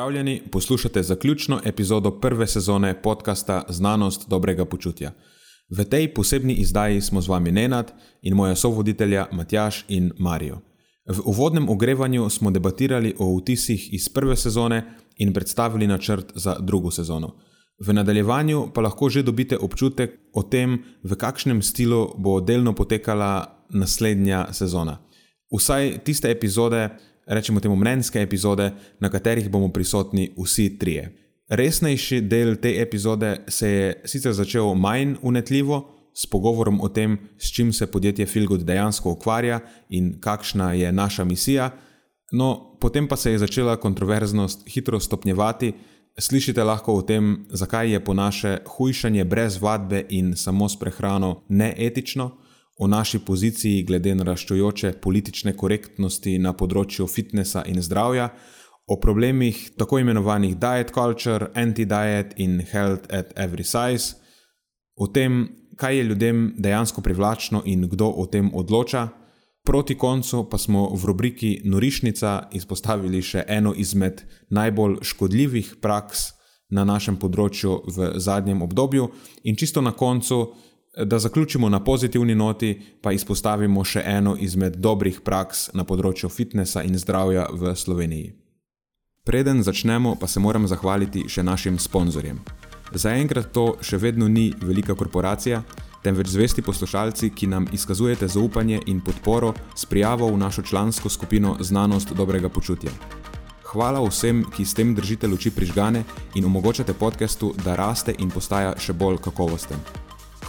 Pozdravljeni, poslušate zaključno epizodo prve sezone podcasta Znanost dobrega počutja. V tej posebni izdaji smo z vami Nenad in moja sovoditelja Matjaš in Marijo. V uvodnem ogrevanju smo debatirali o vtisih iz prve sezone in predstavili načrt za drugo sezono. V nadaljevanju pa lahko že dobite občutek o tem, v kakšnem stilu bo delno potekala naslednja sezona. Vsaj tiste epizode, rečemo temu mnenjske epizode, na katerih bomo prisotni vsi trije. Resnejši del te epizode se je sicer začel manj unetljivo, s pogovorom o tem, s čim se podjetje Filgud dejansko ukvarja in kakšna je naša misija, no potem pa se je začela kontroverznost hitro stopnjevati. Slišite lahko o tem, zakaj je po naše hujšanje brez vadbe in samo s prehrano neetično o naši poziciji glede naraščajoče politične korektnosti na področju fitnesa in zdravja, o problemih tako imenovanih diet culture, anti-diet in health at every size, o tem, kaj je ljudem dejansko privlačno in kdo o tem odloča. Proti koncu pa smo v rubriki Norišnica izpostavili še eno izmed najbolj škodljivih praks na našem področju v zadnjem obdobju, in čisto na koncu Da zaključimo na pozitivni noti, pa izpostavimo še eno izmed dobrih praks na področju fitnesa in zdravja v Sloveniji. Preden začnemo, pa se moram zahvaliti še našim sponzorjem. Zaenkrat to še vedno ni velika korporacija, temveč zvesti poslušalci, ki nam izkazujete zaupanje in podporo s prijavo v našo člansko skupino Znanost dobrega počutja. Hvala vsem, ki s tem držite luči prižgane in omogočate podkastu, da raste in postaja še bolj kakovosten.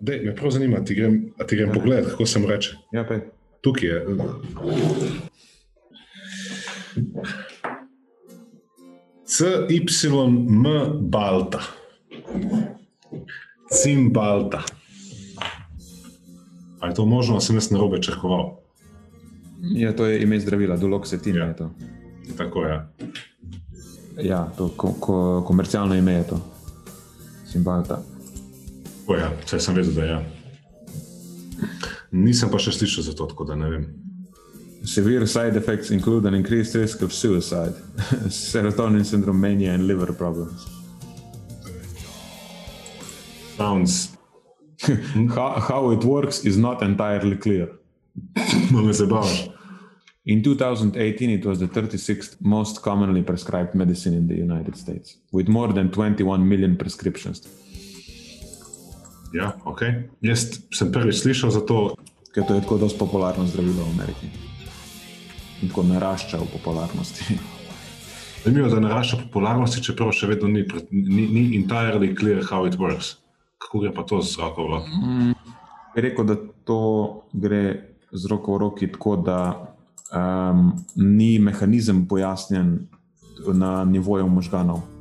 Dej, me prav zanima, ti grem, ti grem ja. pogled, kako se mu reče. Ja, Tukaj je. CYM Balta. Cim Balta. Ali je to možno, sem jaz na robe črkoval? Ja, to je ime zdravila, duloxetin ja. je to. Tako je. Ja, to ko, ko, komercialno ime je to. Cim Ja, vse sem vedel, da je. Ja. Nisem pa še slišal za to, tako da ne vem. Severe side effects include an increased risk of suicide, serotonin syndrome, mania, and liver problems. Sounds. how, how it works is not entirely clear. In 2018, it was the 36th most commonly prescribed medicine in the United States, with more than 21 million prescriptions. Ja, okay. Jaz sem prvič slišal za to. Ker to je tako zelo popularno zdravilo v Ameriki. In tako narašča v popularnosti. Zanimivo je, da narašča v popularnosti, čeprav še vedno ni, ni, ni entirely clear how it works. Kako gre pa to z roko v roki? Mm, rekel, da to gre z roko v roki tako, da um, ni mehanizem pojasnjen na nivoju možganov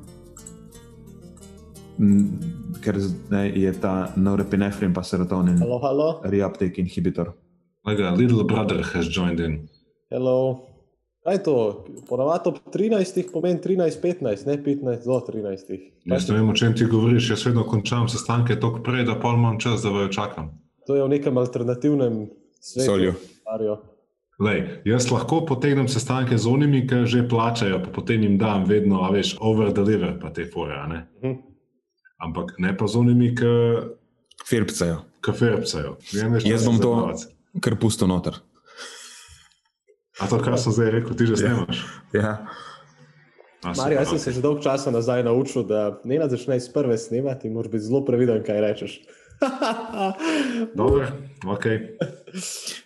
ker ne, je ta norepinefrin pa serotonin. Halo, halo. Reuptake inhibitor. Like little brother has joined in. Hello. Kaj je to? Ponavadi ob 13 pomeni 13-15, ne 15 do 13. Jaz ne vem, o čem ti govoriš. Jaz vedno končam sestanke tako prej, da pol imam čas, da vaju čakam. To je v nekem alternativnem svetu. Lej, jaz lahko potegnem sestanke z onimi, ki že plačajo, pa potem jim dam vedno, a veš, over-deliver pa te fore. Uh -huh ampak ne pa z onimi, ki firpcajo. firpcajo. Jaz bom to kar pusto noter. A to, kar sem zdaj rekel, ti že snemaš. Ja. A, super, Marijo, jaz sem se že dolgo časa nazaj naučil, da ne na začneš s prve snemati moraš biti zelo previden, kaj rečeš. Dobro, okay.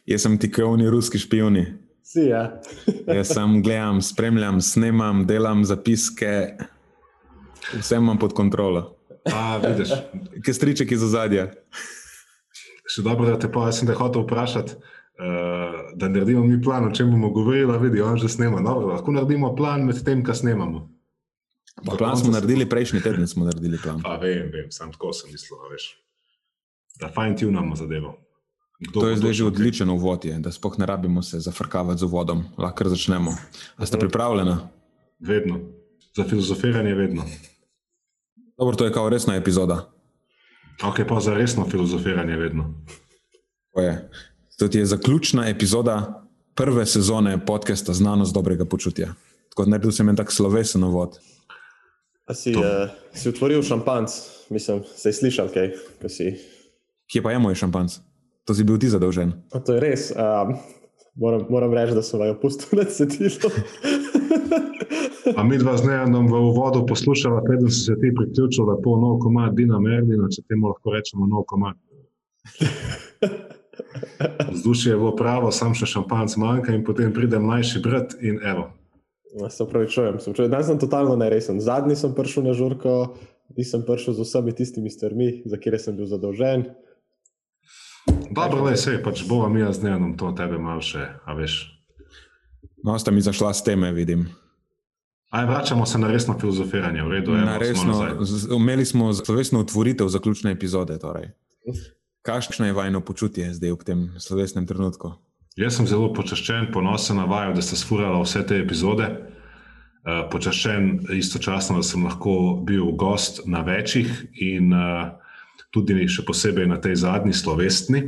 Jaz sem ti krvni ruski špioni. Si, ja. Jaz sam gledam, spremljam, snemam, delam zapiske, vse imam pod kontrolo. A, vidiš, Kestriček iz ozadja. še dobro, da te pa jaz sem te hotel vprašati, uh, da naredimo mi plan, o čem bomo govorili, vidi, on že snema. Dobro, lahko naredimo plan med tem, kar snemamo. Pa plan smo naredili prejšnji teden, smo naredili plan. Pa vem, vem, sam tako sem mislil, a veš. Da fajn tunamo zadevo. Kdo To je zdaj že odličen uvod, je, da spoh ne rabimo se zafrkavati z uvodom. Lahko kar začnemo. A ste pripravljeni? Vedno. Za filozofiranje vedno. Dobro, to je kao resna epizoda. Ok, pa za resno filozofiranje vedno. To je, to je zaključna epizoda prve sezone podcasta Znanost dobrega počutja. Tako da naredil sem en tak slovesen uvod. A si, uh, si otvoril šampanc, mislim, se je slišal kaj, ko si. Kje pa je moj šampanc? To si bil ti zadolžen. A to je res. Um, moram, moram reči, da sem vaju pustil na cedilu. A mi dva z Nejanom v uvodu poslušala, preden si se ti priključil, lepo nov komad Dina Merlina, če temu lahko rečemo nov komad. Vzdušje je bilo pravo, sam še šampanc manjka in potem pride mlajši brat in evo. Ja, Se upravičujem, se upravičujem. Danes sem totalno neresen. Zadnji sem prišel na žurko, nisem prišel z vsemi tistimi stvarmi, za kire sem bil zadolžen. Dobro, le sej, pač bova mi z Nejanom to tebe malo še, a veš. No, sta mi zašla s teme, vidim. Aj, vračamo se na resno filozofiranje, v redu, Na smo resno, imeli smo slovesno otvoritev zaključne epizode. Torej. Kakšno je vajno počutje zdaj v tem slovesnem trenutku? Jaz sem zelo počaščen, ponosen na vaju, da ste sfurali vse te epizode. Uh, počaščen istočasno, da sem lahko bil gost na večjih in uh, tudi še posebej na tej zadnji slovesni.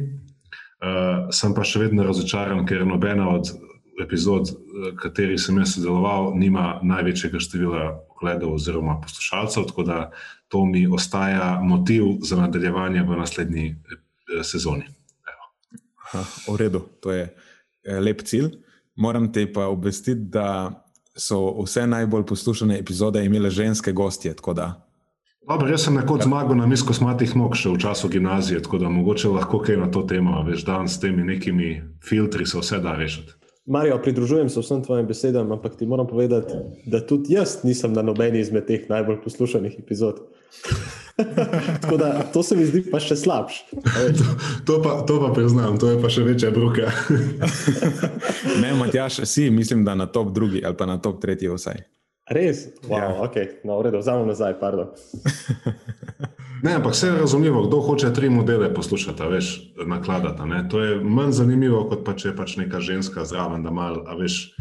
Uh, sem pa še vedno razočaran, ker nobena od epizod, v kateri sem jaz sodeloval, nima največjega števila ogledov oziroma poslušalcev, tako da to mi ostaja motiv za nadaljevanje v naslednji eh, sezoni. Aha, v redu, to je eh, lep cilj. Moram te pa obvestiti, da so vse najbolj poslušane epizode imele ženske gostje. Dobro, jaz sem nekoč zmagal na misko smatih nog še v času gimnazije, tako da mogoče lahko kaj na to temo, veš, dan s temi nekimi filtri se vse da rešiti. Marijo, pridružujem se vsem tvojim besedam, ampak ti moram povedati, da tudi jaz nisem na nobeni izmed teh najbolj poslušanih epizod. Tako da to se mi zdi pa še slabš. To, to, pa, to pa priznam, to je pa še večja bruka. ne, Matjaš, si mislim, da na top drugi ali pa na top tretji vsaj. Res? Wow, Ja. ok, no, v redu, vzamem nazaj, pardon. Ne, ampak vse je razumljivo, kdo hoče tri modele poslušati, veš, nakladati. ne. To je manj zanimivo, kot pa če je pač neka ženska zraven, da mal, a veš,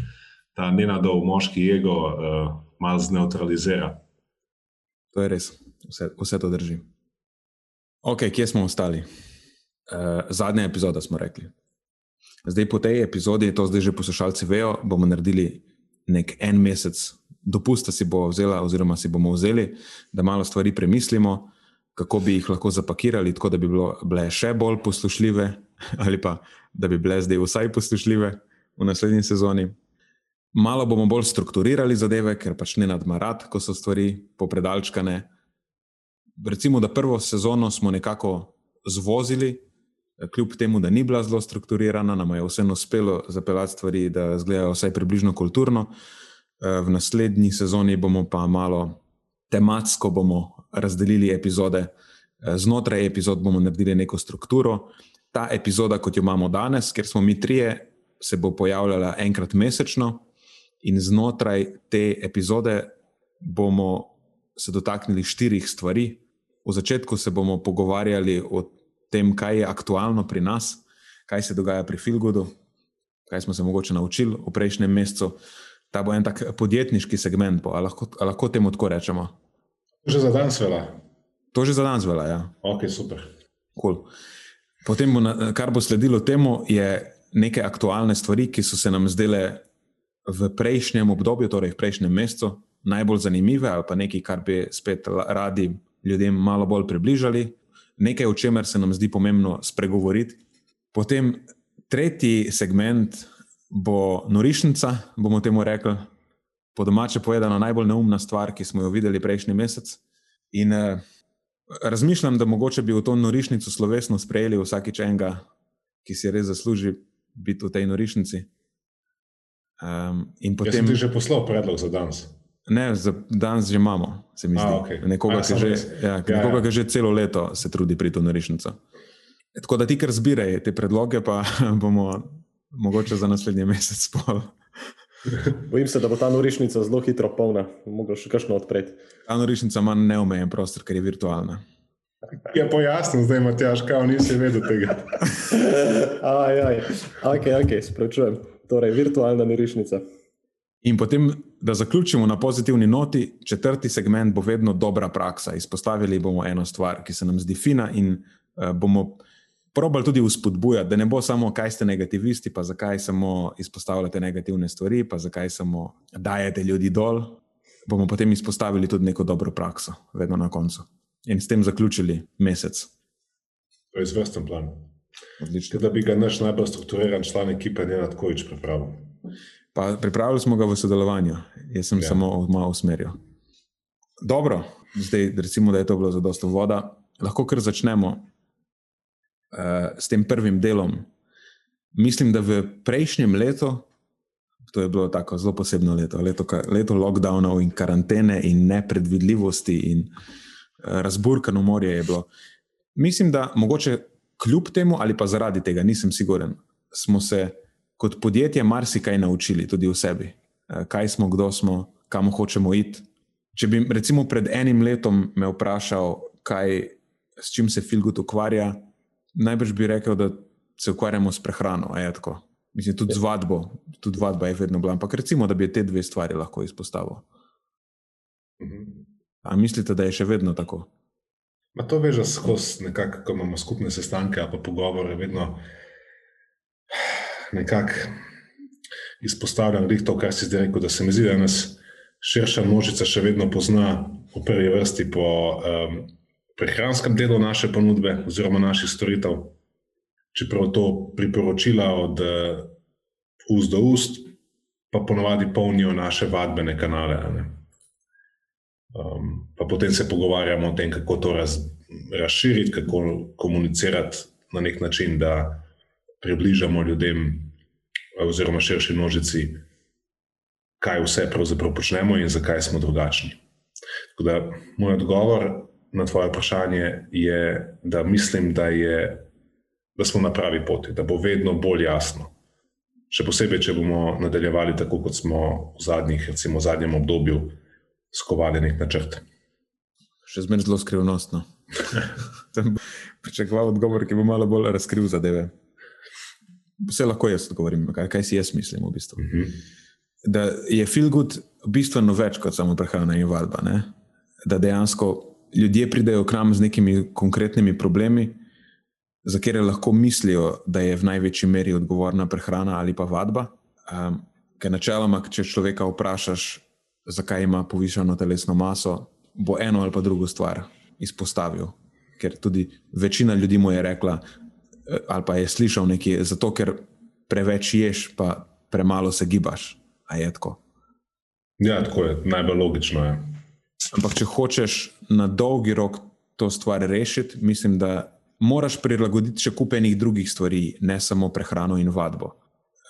ta nenadov moški ego uh, mal zneutralizira. To je res, vse, vse to drži. Ok, kje smo ostali? Uh, zadnja epizoda smo rekli. Zdaj po tej epizodi, to zdaj že poslušalci vejo, bomo naredili nek en mesec dopusta si bo vzela, oziroma si bomo vzeli, da malo stvari premislimo, kako bi jih lahko zapakirali, tako da bi bilo, bile še bolj poslušljive, ali pa da bi bile zdaj vsaj poslušljive v naslednji sezoni. Malo bomo bolj strukturirali zadeve, ker pač ne nadmarat, ko so stvari popredalčkane. Recimo, da prvo sezono smo nekako zvozili, kljub temu, da ni bila zelo strukturirana, nam je vseeno uspelo zapeljati stvari, da izgledajo vsaj približno kulturno. V naslednji sezoni bomo pa malo tematsko bomo razdelili epizode, znotraj epizod bomo naredili neko strukturo. Ta epizoda, kot jo imamo danes, ker smo mi trije, se bo pojavljala enkrat mesečno, in znotraj te epizode bomo se dotaknili štirih stvari. V začetku se bomo pogovarjali o tem, kaj je aktualno pri nas, kaj se dogaja pri Filgudu, kaj smo se mogoče naučili v prejšnjem mesecu. Ta bo en tak podjetniški segment, bo, a lahko, a lahko temu tako rečemo. Že za danes vela. To že za danes velja. Ja. Ok, super. Cool. Potem, bo, na- kar bo sledilo temu, je neke aktualne stvari, ki so se nam zdele v prejšnjem obdobju, torej v prejšnjem mesecu, najbolj zanimive, ali pa nekaj, kar bi spet radi ljudem malo bolj približali, nekaj, o čemer se nam zdi pomembno spregovoriti. Potem tretji segment bo norišnica, bomo temu rekli. Po domače povedano, najbolj neumna stvar, ki smo jo videli prejšnji mesec. In uh, razmišljam, da mogoče bi v to norišnico slovesno sprejeli vsakič enega, ki si res zasluži biti v tej norišnici. Um, in potem. Jaz sem ti že poslal predlog za danes. Ne, za danes že imamo, se mi zdi. A, okay. Nekoga, A, ki, že, ja, ja, nekoga ja. ki že celo leto se trudi pri to norišnico. Tako da ti, kar zbiraj te predloge, pa bomo mogoče za naslednji mesec pol. Bojim se, da bo ta norišnica zelo hitro polna, mogoče še kakšno odpreti. Ta norišnica ima neomejen prostor, ker je virtualna. Je ja, pojasnil, zdaj imaš težko, kao nisi vedel tega. aj, aj. Ok, ok, sprašujem. Torej, virtualna norišnica. In potem, da zaključimo na pozitivni noti, četrti segment bo vedno dobra praksa. Izpostavili bomo eno stvar, ki se nam zdi fina, in uh, bomo probali tudi uspodbujati, da ne bo samo, kaj ste negativisti, pa zakaj samo izpostavljate negativne stvari, pa zakaj samo dajete ljudi dol. Bomo potem izpostavili tudi neko dobro prakso, vedno na koncu. In s tem zaključili mesec. To je izvrsten plan. Odlično. Da bi ga naš najbolj strukturiran član ekipe ne tako več pripravil. Pa pripravili smo ga v sodelovanju, jaz sem ja. samo malo usmeril. Dobro, zdaj recimo, da je to bilo za dosto voda. Lahko kar začnemo s tem prvim delom. Mislim, da v prejšnjem letu, to je bilo tako zelo posebno leto, leto, leto lockdownov in karantene in nepredvidljivosti in uh, razburkano morje je bilo. Mislim, da mogoče kljub temu ali pa zaradi tega, nisem siguren, smo se kot podjetje marsikaj naučili tudi v sebi. Uh, kaj smo, kdo smo, kam hočemo iti. Če bi recimo pred enim letom me vprašal, kaj, s čim se Filgut ukvarja, najbrž bi rekel, da se ukvarjamo s prehrano. Mislim, tudi z vadbo, tudi vadba je vedno bila. Ampak recimo, da bi te dve stvari lahko izpostavil. Mhm. A mislite, da je še vedno tako? Ma to veže skozi nekako, ko imamo skupne sestanke ali pa pogovore, vedno nekako izpostavljam to, kar si zdaj rekel, da se mi zdi, da nas širša množica še vedno pozna v prvi vrsti po um, prehranskem delu naše ponudbe oziroma naših storitev, čeprav to priporočila od uh, ust do ust, pa ponovadi polnijo naše vadbene kanale. Um, pa potem se pogovarjamo o tem, kako to raz, razširiti, kako komunicirati na nek način, da približamo ljudem, oziroma širši množici, kaj vse pravzaprav počnemo in zakaj smo drugačni. Tako da moj odgovor na tvoje vprašanje je, da mislim, da, je, da smo na pravi poti, da bo vedno bolj jasno. Še posebej, če bomo nadaljevali tako, kot smo v, zadnjih, recimo, v zadnjem obdobju skovali nek načrt. Še zmeraj zelo skrivnostno. Pričakoval odgovor, ki bo malo bolj razkril zadeve. Vse lahko jaz odgovorim, kaj, kaj si jaz mislim. V bistvu. uh mhm. -huh. Da je feel good bistveno več kot samo prehrana in vadba. Ne? Da dejansko ljudje pridejo k nam z nekimi konkretnimi problemi, za katere lahko mislijo, da je v največji meri odgovorna prehrana ali pa vadba. Um, ker načeloma, če človeka vprašaš, zakaj ima povišeno telesno maso, bo eno ali pa drugo stvar izpostavil. Ker tudi večina ljudi mu je rekla, eh, ali pa je slišal nekaj, zato ker preveč ješ, pa premalo se gibaš. A je tako? Ja, tako je, najbolj logično je. Ampak, če hočeš na dolgi rok to stvar rešiti, mislim, da moraš prilagoditi še kupenih drugih stvari, ne samo prehrano in vadbo.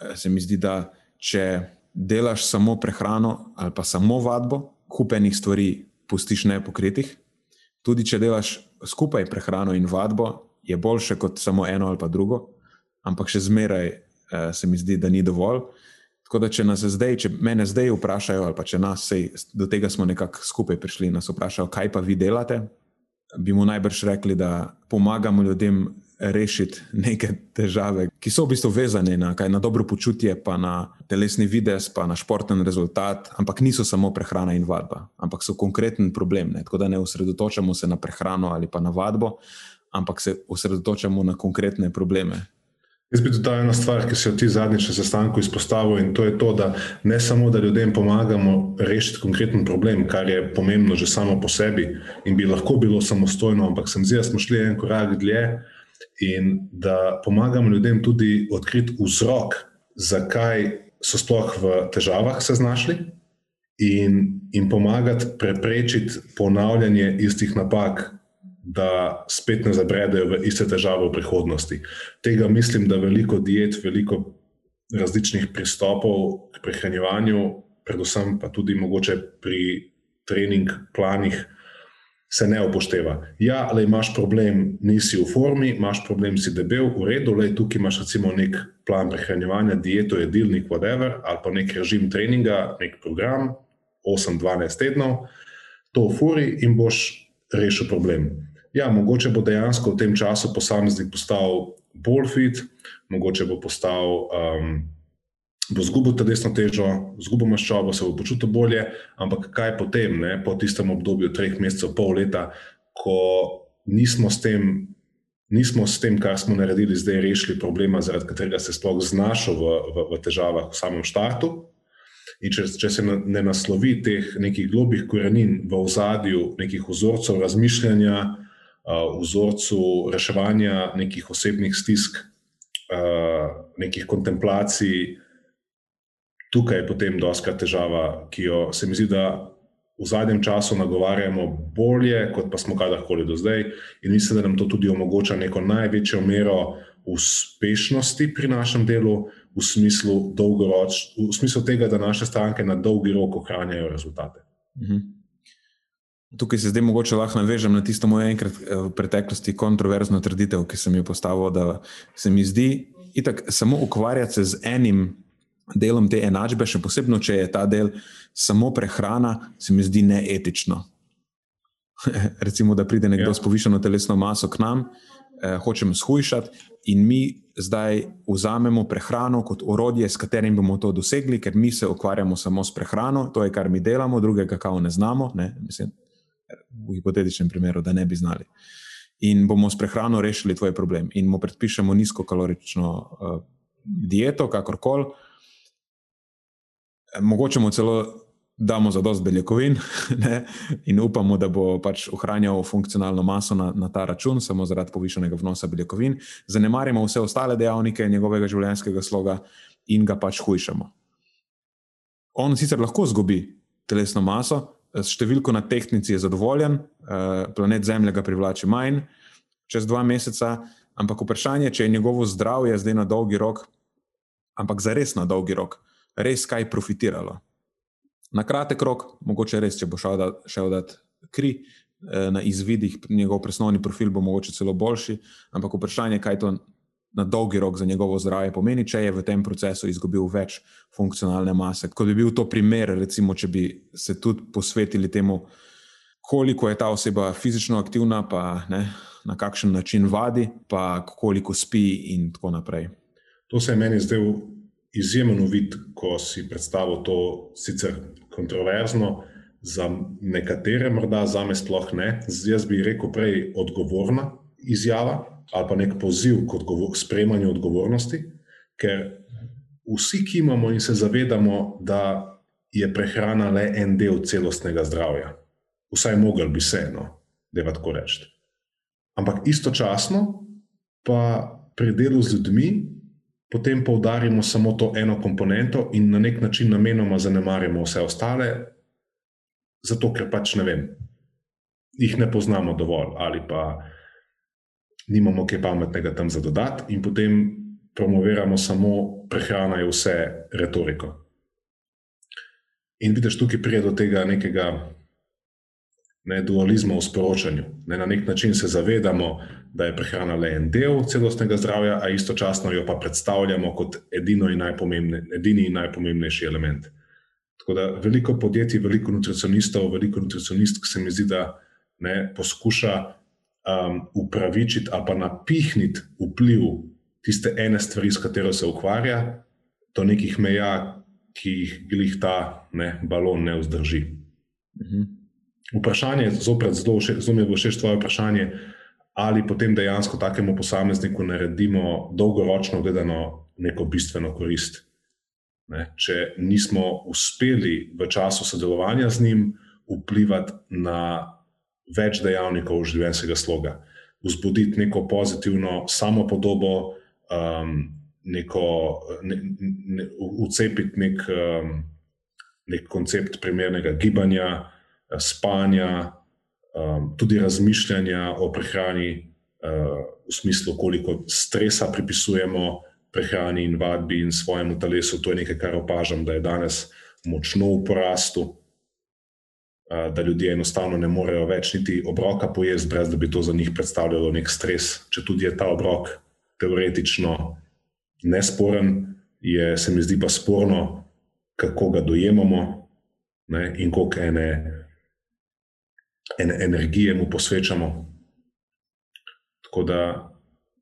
Eh, se mi zdi, da če delaš samo prehrano ali pa samo vadbo, kupenih stvari pustiš nepokritih. Tudi če delaš skupaj prehrano in vadbo, je boljše kot samo eno ali pa drugo, ampak še zmeraj eh, se mi zdi, da ni dovolj. Tako da, če nas zdaj, če mene zdaj vprašajo, ali pa če nas, sej, do tega smo nekako skupaj prišli, nas vprašajo, kaj pa vi delate, bi mu najbrž rekli, da pomagamo ljudem rešiti neke težave, ki so v bistvu vezane na, kaj, na dobro počutje, pa na telesni vides, pa na športen rezultat, ampak niso samo prehrana in vadba, ampak so konkreten problem. Ne? Tako da ne osredotočamo se na prehrano ali pa na vadbo, ampak se osredotočamo na konkretne probleme, Jaz bi dodal eno stvar, ki se je v ti zadnjič sestanku izpostavil, in to je to, da ne samo, da ljudem pomagamo rešiti konkreten problem, kar je pomembno že samo po sebi in bi lahko bilo samostojno, ampak sem zdi, da smo šli en korak dlje in da pomagamo ljudem tudi odkriti vzrok, zakaj so sploh v težavah se znašli in, in pomagati preprečiti ponavljanje istih napak, da spet ne zabredajo v iste težave v prihodnosti. Tega mislim, da veliko diet, veliko različnih pristopov k prehranjevanju, predvsem pa tudi mogoče pri trening planih. Se ne upošteva. Ja, le imaš problem, nisi v formi, imaš problem, si debel, v redu, le tukaj imaš recimo nek plan prehranjevanja, dieto, jedilnik, whatever, ali pa nek režim treninga, nek program, 8-12 tednov, to ufuri in boš rešil problem. Ja, mogoče bo dejansko v tem času posameznik postal bolj fit, mogoče bo postal, um, bo izgubil telesno težo, izgubil maščobo, se bo počutil bolje, ampak kaj potem, ne, po tistem obdobju treh mesecev, pol leta, ko nismo s tem. Nismo s tem, kar smo naredili, zdaj rešili problema, zaradi katerega se sploh znašel v, v, v težavah v samem startu, In če, če se ne naslovi teh nekih globih korenin v ozadju, nekih vzorcev razmišljanja, vzorcev reševanja nekih osebnih stisk, nekih kontemplacij, tukaj je potem doska težava, ki jo se mi zdi, da v zadnjem času nagovarjamo bolje, kot pa smo kadarkoli do zdaj. In mislim, da nam to tudi omogoča neko največjo mero uspešnosti pri našem delu v smislu, dolgoroč, v smislu tega, da naše stranke na dolgi rok ohranjajo rezultate. Mhm. Tukaj se zdaj mogoče lahko navežem na tisto moje enkrat eh, v preteklosti kontroverzno trditev, ki sem jo postavil, da se mi zdi, da samo ukvarjati se z enim delom te enačbe, še posebej, če je ta del samo prehrana, se mi zdi neetično. Recimo, da pride nekdo ja. s povišeno telesno maso k nam, eh, hočemo shujšati, in mi zdaj vzamemo prehrano kot orodje, s katerim bomo to dosegli, ker mi se ukvarjamo samo s prehrano, to je kar mi delamo, drugega kao ne znamo, ne? Mislim, v hipotetičnem primeru, da ne bi znali. In bomo s prehrano rešili tvoj problem, in mu predpišemo nizkokalorično uh, dieto, kakorkoli. Mogoče mu celo damo za dost beljakovin ne, in upamo, da bo pač ohranjal funkcionalno maso na, na ta račun, samo zaradi povišenega vnosa beljakovin. Zanemarimo vse ostale dejavnike njegovega življenjskega sloga in ga pač hujšamo. On sicer lahko zgubi telesno maso, s številko na tehnici je zadovoljen, eh, planet Zemlja ga privlači manj čez dva meseca, ampak vprašanje je, če je njegovo zdravje zdaj na dolgi rok, ampak za res na dolgi rok, res kaj profitiralo. Na kratek rok, mogoče res, če bo šel da, šel dati kri eh, na izvidih, njegov presnovni profil bo mogoče celo boljši, ampak vprašanje je, kaj to na dolgi rok za njegovo zdravje pomeni, če je v tem procesu izgubil več funkcionalne mase. Kot bi bil to primer, recimo, če bi se tudi posvetili temu, koliko je ta oseba fizično aktivna, pa ne, na kakšen način vadi, pa koliko spi in tako naprej. To se je meni zdelo izjemen uvid, ko si predstavil to sicer kontroverzno, za nekatere, morda za me sploh ne. Jaz bi rekel prej odgovorna izjava ali pa nek poziv k odgovor, sprejemanju odgovornosti, ker vsi, imamo in se zavedamo, da je prehrana le en del celostnega zdravja, vsaj mogel bi se, no, da je tako reči. Ampak istočasno pa pri delu z ljudmi potem poudarimo samo to eno komponento in na nek način namenoma zanemarimo vse ostale, zato ker pač ne vem, jih ne poznamo dovolj ali pa nimamo kaj pametnega tam za dodati, in potem promoviramo samo prehrana, je vse retoriko. In vidiš, tukaj pride do tega nekega ne, dualizma v sporočanju. Ne, na nek način se zavedamo, da je prehrana le en del celostnega zdravja, a istočasno jo pa predstavljamo kot in edini in najpomembnejši element. Tako da veliko podjetij, veliko nutricionistov, veliko nutricionistk se mi zdi, da ne, poskuša um, upravičiti ali pa napihniti vpliv tiste ene stvari, s katero se ukvarja, do nekih meja, ki jih ta ne, balon ne vzdrži. Mhm. Vprašanje, zopet, zelo, zelo mi je bilo všeč tvoje vprašanje, ali potem dejansko takemu posamezniku naredimo dolgoročno gledano neko bistveno korist. Ne? Če nismo uspeli v času sodelovanja z njim vplivati na več dejavnikov življenjskega sloga, vzbuditi neko pozitivno samopodobo, um, neko, ne, ne, ucepiti nek. Um, nek koncept primernega gibanja, spanja, tudi razmišljanja o prehrani, v smislu, koliko stresa pripisujemo prehrani in vadbi in svojemu telesu. To je nekaj, kar opažam, da je danes močno v porastu, da ljudje enostavno ne morejo več niti obroka pojesti, brez da bi to za njih predstavljalo nek stres. Če tudi je ta obrok teoretično nesporen, je se mi zdi pa sporno, kako ga dojemamo ne, in koliko ene, ene energije mu posvečamo. Tako da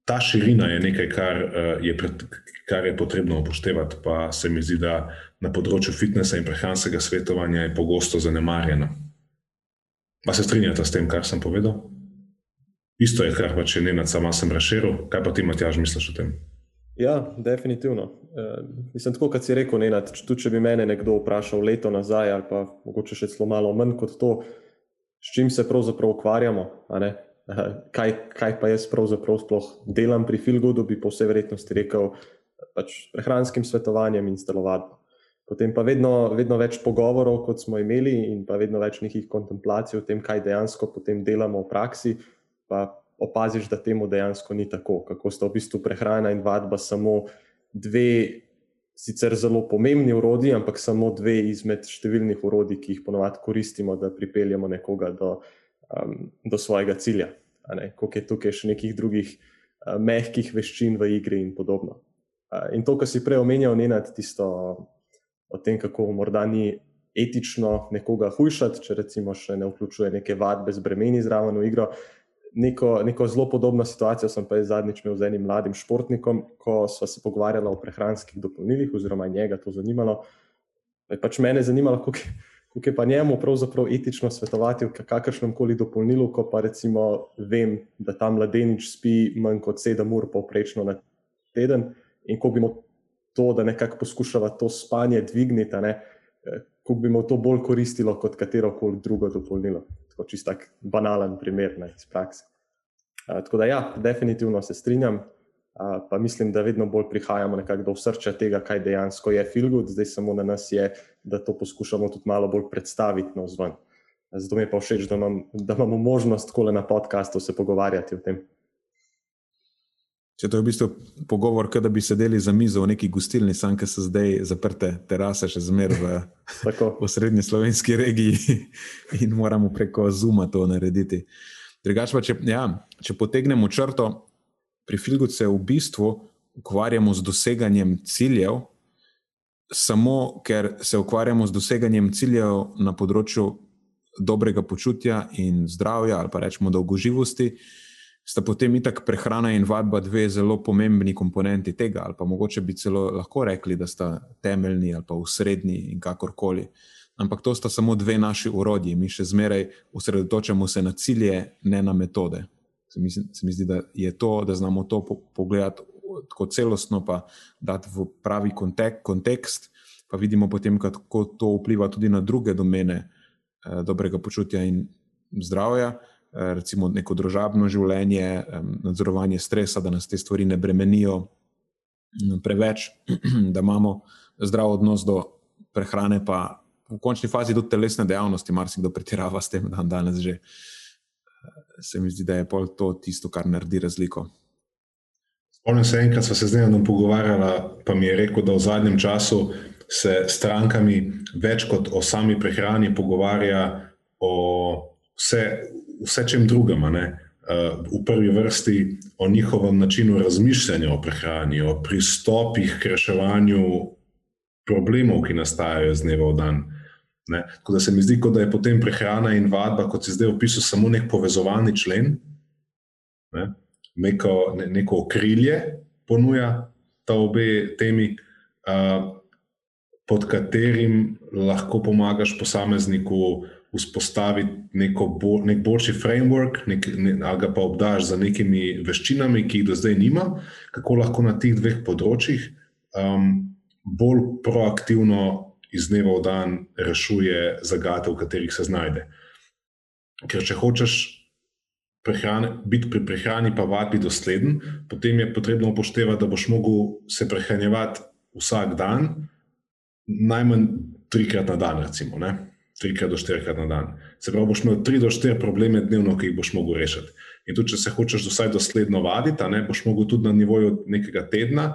ta širina je nekaj, kar eh, je, pred, kar je potrebno upoštevati, pa se mi zdi, da na področju fitnesa in prehranskega svetovanja je pogosto zanemarjeno. Pa se strinjate s tem, kar sem povedal? Isto je, kar pa če ne nad sama sem razširil. Kaj pa ti, Matjaž, misliš o tem? Ja, definitivno. E, mislim, tako kot si rekel, Nenad, tudi če bi me nekdo vprašal leto nazaj, ali pa mogoče še celo malo manj kot to, s čim se pravzaprav ukvarjamo, kaj, kaj pa jaz pravzaprav sploh delam pri Filgudu, bi po vsej verjetnosti rekel pač prehranskim svetovanjem in stelovadbo. Potem pa vedno, vedno več pogovorov, kot smo imeli, in pa vedno več nekih kontemplacij o tem, kaj dejansko potem delamo v praksi, pa opaziš, da temu dejansko ni tako, kako sta v bistvu prehrana in vadba samo dve. Sicer zelo pomembni urodi, ampak samo dve izmed številnih urodij, ki jih ponovadi koristimo, da pripeljemo nekoga do, um, do svojega cilja koliko je tukaj še nekih drugih uh, mehkih veščin v igri in podobno. Uh, in to, kar si prej omenjal, ne nad tisto o tem, kako morda ni etično nekoga hujšati, če recimo še ne vključuje neke vadbe z bremeni zraven v igro. Neko, neko zelo podobno situacijo sem pa zadnjič imel z enim mladim športnikom, ko smo se pogovarjali o prehranskih dopolnilih, oziroma njega to zanimalo. Pač mene je zanimalo, kako je pa njemu pravzaprav etično svetovati v kakršnem koli dopolnilu, ko pa recimo vem, da ta mladenič spi manj kot sedem ur povprečno na teden in ko bi mu to, da nekako poskušava to spanje dvigniti, ne, eh, kako bi mu to bolj koristilo kot katero koli drugo dopolnilo. Tako čist tak banalen primer ne, iz prakse. A, tako da ja, definitivno se strinjam. Uh, pa mislim, da vedno bolj prihajamo do srca tega, kaj dejansko je filgud, zdaj samo na nas je, da to poskušamo tudi malo bolj predstaviti na vzven. Zato mi je pa všeč, da, imam, da imamo možnost tako na podkastu se pogovarjati o tem. Če to je v bistvu pogovor, da bi sedeli za mizo v neki gostilni, sam, ki so zdaj zaprte terase, še zmeraj v, v srednji slovenski regiji in moramo preko Zuma to narediti. Drugač pa, če, ja, če potegnemo črto, pri Filgu se v bistvu ukvarjamo z doseganjem ciljev, samo ker se ukvarjamo z doseganjem ciljev na področju dobrega počutja in zdravja, ali pa rečemo dolgoživosti, sta potem itak prehrana in vadba dve zelo pomembni komponenti tega, ali pa mogoče bi celo lahko rekli, da sta temeljni ali pa usrednji in kakorkoli. Ampak to sta samo dve naši urodji, mi še zmeraj osredotočamo se na cilje, ne na metode. Se mi, se mi zdi, da je to, da znamo to pogledati tako celostno, pa dati v pravi kontek, kontekst, pa vidimo potem, kako to vpliva tudi na druge domene eh, dobrega počutja in zdravja, recimo neko družabno življenje, eh, nadzorovanje stresa, da nas te stvari ne bremenijo hm, preveč, da imamo zdrav odnos do prehrane, pa v končni fazi tudi telesne dejavnosti, marsikdo pretirava s tem, da danes že. Eh, se mi zdi, da je to tisto, kar naredi razliko. Spomnim se, enkrat smo se z njim pogovarjali, pa mi je rekel, da v zadnjem času se strankami več kot o sami prehrani pogovarja o vse, vse čem drugem. Uh, v prvi vrsti o njihovem načinu razmišljanja o prehrani, o pristopih k reševanju problemov, ki nastajajo iz dneva v dan. Ne? Tako da se mi zdi, da je potem prehrana in vadba, kot si zdaj opisal, samo nek povezovalni člen. Ne? neko, ne, neko okrilje ponuja ta obe temi, uh, pod katerim lahko pomagaš posamezniku vzpostaviti neko bo, nek boljši framework, nek, ne, ali ga pa obdaš za nekimi veščinami, ki jih do zdaj nima, kako lahko na teh dveh področjih um, bolj proaktivno iz dneva v dan rešuje zagate, v katerih se znajde. Ker če hočeš prehrane, biti pri prehrani, pa vadbi dosleden, potem je potrebno upoštevati, da boš mogel se prehranjevati vsak dan, najmanj trikrat na dan, recimo, ne? Trikrat do štirikrat na dan. Se pravi, boš imel tri do štiri probleme dnevno, ki jih boš mogel rešiti. In tudi, če se hočeš vsaj dosledno vaditi, ne, boš mogel tudi na nivoju nekega tedna,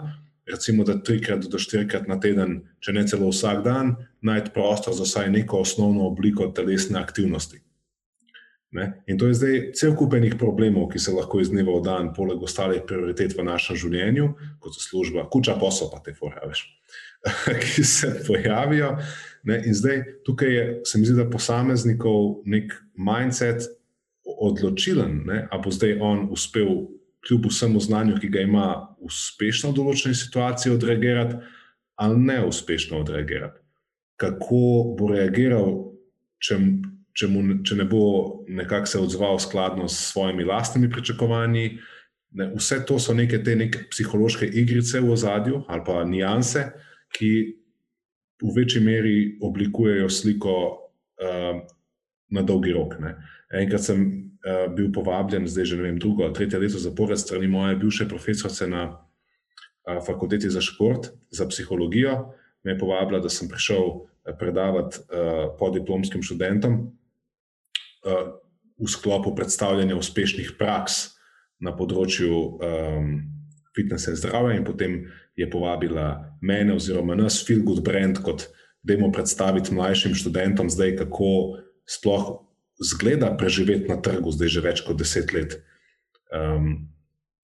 recimo, da trikrat do štirikrat na teden, če ne celo vsak dan, najti prostor za vsaj neko osnovno obliko telesne aktivnosti. Ne? In to je zdaj cel kupenih problemov, ki se lahko iz dneva v dan, poleg ostalih prioritet v našem življenju, kot so služba, kuča, posel, pa te foraviš, ki se pojavijo. Ne? In zdaj tukaj je, se mi zdi, da posameznikov nek mindset odločilen, ali bo zdaj on uspel, kljub vsemu znanju, ki ga ima, uspešno v določeni situaciji odreagirati, ali ne uspešno odreagirati. Kako bo reagiral, če, če, mu, če ne bo nekako se odzval skladno s svojimi lastnimi pričakovanji. Ne, vse to so neke te neke psihološke igrice v ozadju ali pa nijanse, ki v večji meri oblikujejo sliko uh, na dolgi rok. Ne. Enkrat sem uh, bil povabljen, zdaj že ne vem, drugo ali tretje leto zapored, strani moje bivše profesorice na uh, fakulteti za šport, za psihologijo. Me je povabila, da sem prišel predavati uh, podiplomskim študentom uh, v sklopu predstavljanja uspešnih praks na področju um, fitnesa in zdravja, in potem je povabila mene, oziroma nas, Feel Good Brand, kot da jim predstaviti mlajšim študentom, zdaj kako sploh zgleda preživeti na trgu, zdaj že več kot deset let. Um,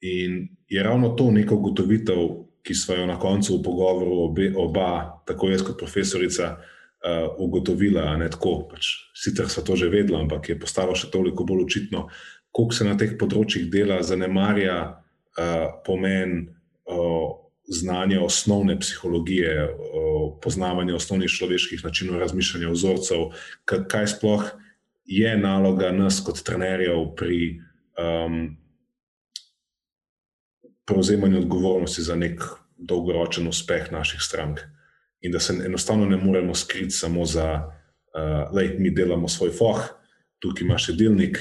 in je ravno to neko ugotovitev, ki smo jo na koncu v pogovoru obe, oba, tako jaz kot profesorica, uh, ugotovila. Tako, pač, sicer so to že vedela, ampak je postalo še toliko bolj očitno, koliko se na teh področjih dela, zanemarja uh, pomen. Uh, Znanje osnovne psihologije, poznavanje osnovnih človeških načinov razmišljanja, vzorcev, kaj sploh je naloga nas, kot trenerjev, pri um, prevzemanju odgovornosti za nek dolgoročen uspeh naših strank. In da se enostavno ne moremo skriti samo za, uh, mi delamo svoj foh, tukaj imaš delnik,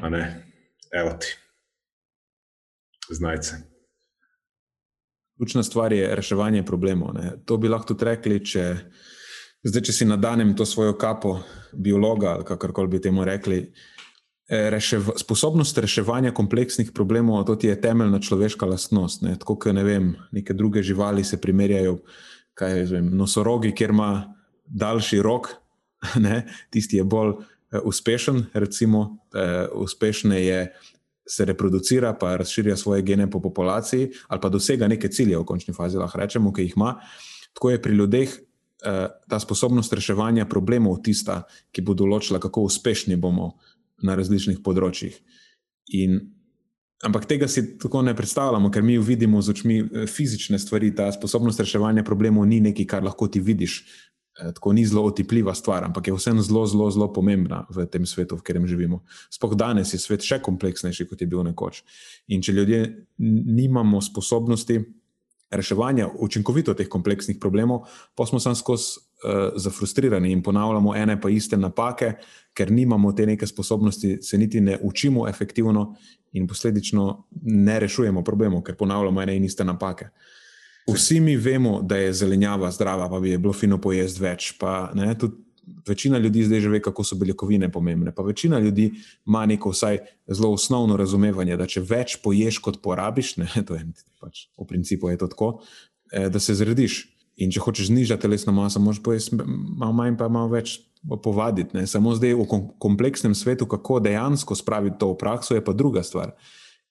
a ne, evo ti, znajce. Ključna stvar je reševanje problemov. Ne. To bi lahko tudi rekli, če Zdaj, če si nadanem to svojo kapo biologa ali kako bi temu rekli, eh, rešev, sposobnost reševanja kompleksnih problemov, je temeljna človeška lastnost. Ne? Tako kot ne vem, neke druge živali se primerjajo, kaj je vem, nosorogi, kjer ima daljši rok, ne? tisti je bolj uh, uspešen, recimo, uh, uspešne je. Se reproducira, pa razširja svoje gene po populaciji, ali pa dosega neke cilje, v končni fazi, lahko rečemo, ki jih ima. Tako je pri ljudeh Eh, ta sposobnost reševanja problemov tista, ki bo določila, kako uspešni bomo na različnih področjih. In, ampak tega si tako ne predstavljamo, ker mi vidimo z očmi eh, fizične stvari. Ta sposobnost reševanja problemov ni nekaj, kar lahko ti vidiš. Eh, tako ni zelo otipljiva stvar, ampak je vseeno zelo, zelo, zelo pomembna v tem svetu, v katerem živimo. Sploh danes je svet še kompleksnejši, kot je bil nekoč. In če ljudje nimamo sposobnosti reševanja učinkovito teh kompleksnih problemov, pa smo sam skozi uh, zafrustrirani in ponavljamo ene pa iste napake, ker nimamo te neke sposobnosti, se niti ne učimo efektivno in posledično ne rešujemo problemov, ker ponavljamo ene in iste napake. Vsi mi vemo, da je zelenjava zdrava, pa bi je bilo fino pojesti več. Pa, ne, tudi večina ljudi zdaj že ve, kako so beljakovine pomembne. Pa večina ljudi ima neko vsaj zelo osnovno razumevanje, da če več poješ, kot porabiš, ne, to je pač v principu je to tako, eh, da se zrediš. In če hočeš znižati telesno maso, moraš pojesti malo manj, pa malo več povaditi. Ne. Samo zdaj v kompleksnem svetu, kako dejansko spraviti to v prakso, je pa druga stvar.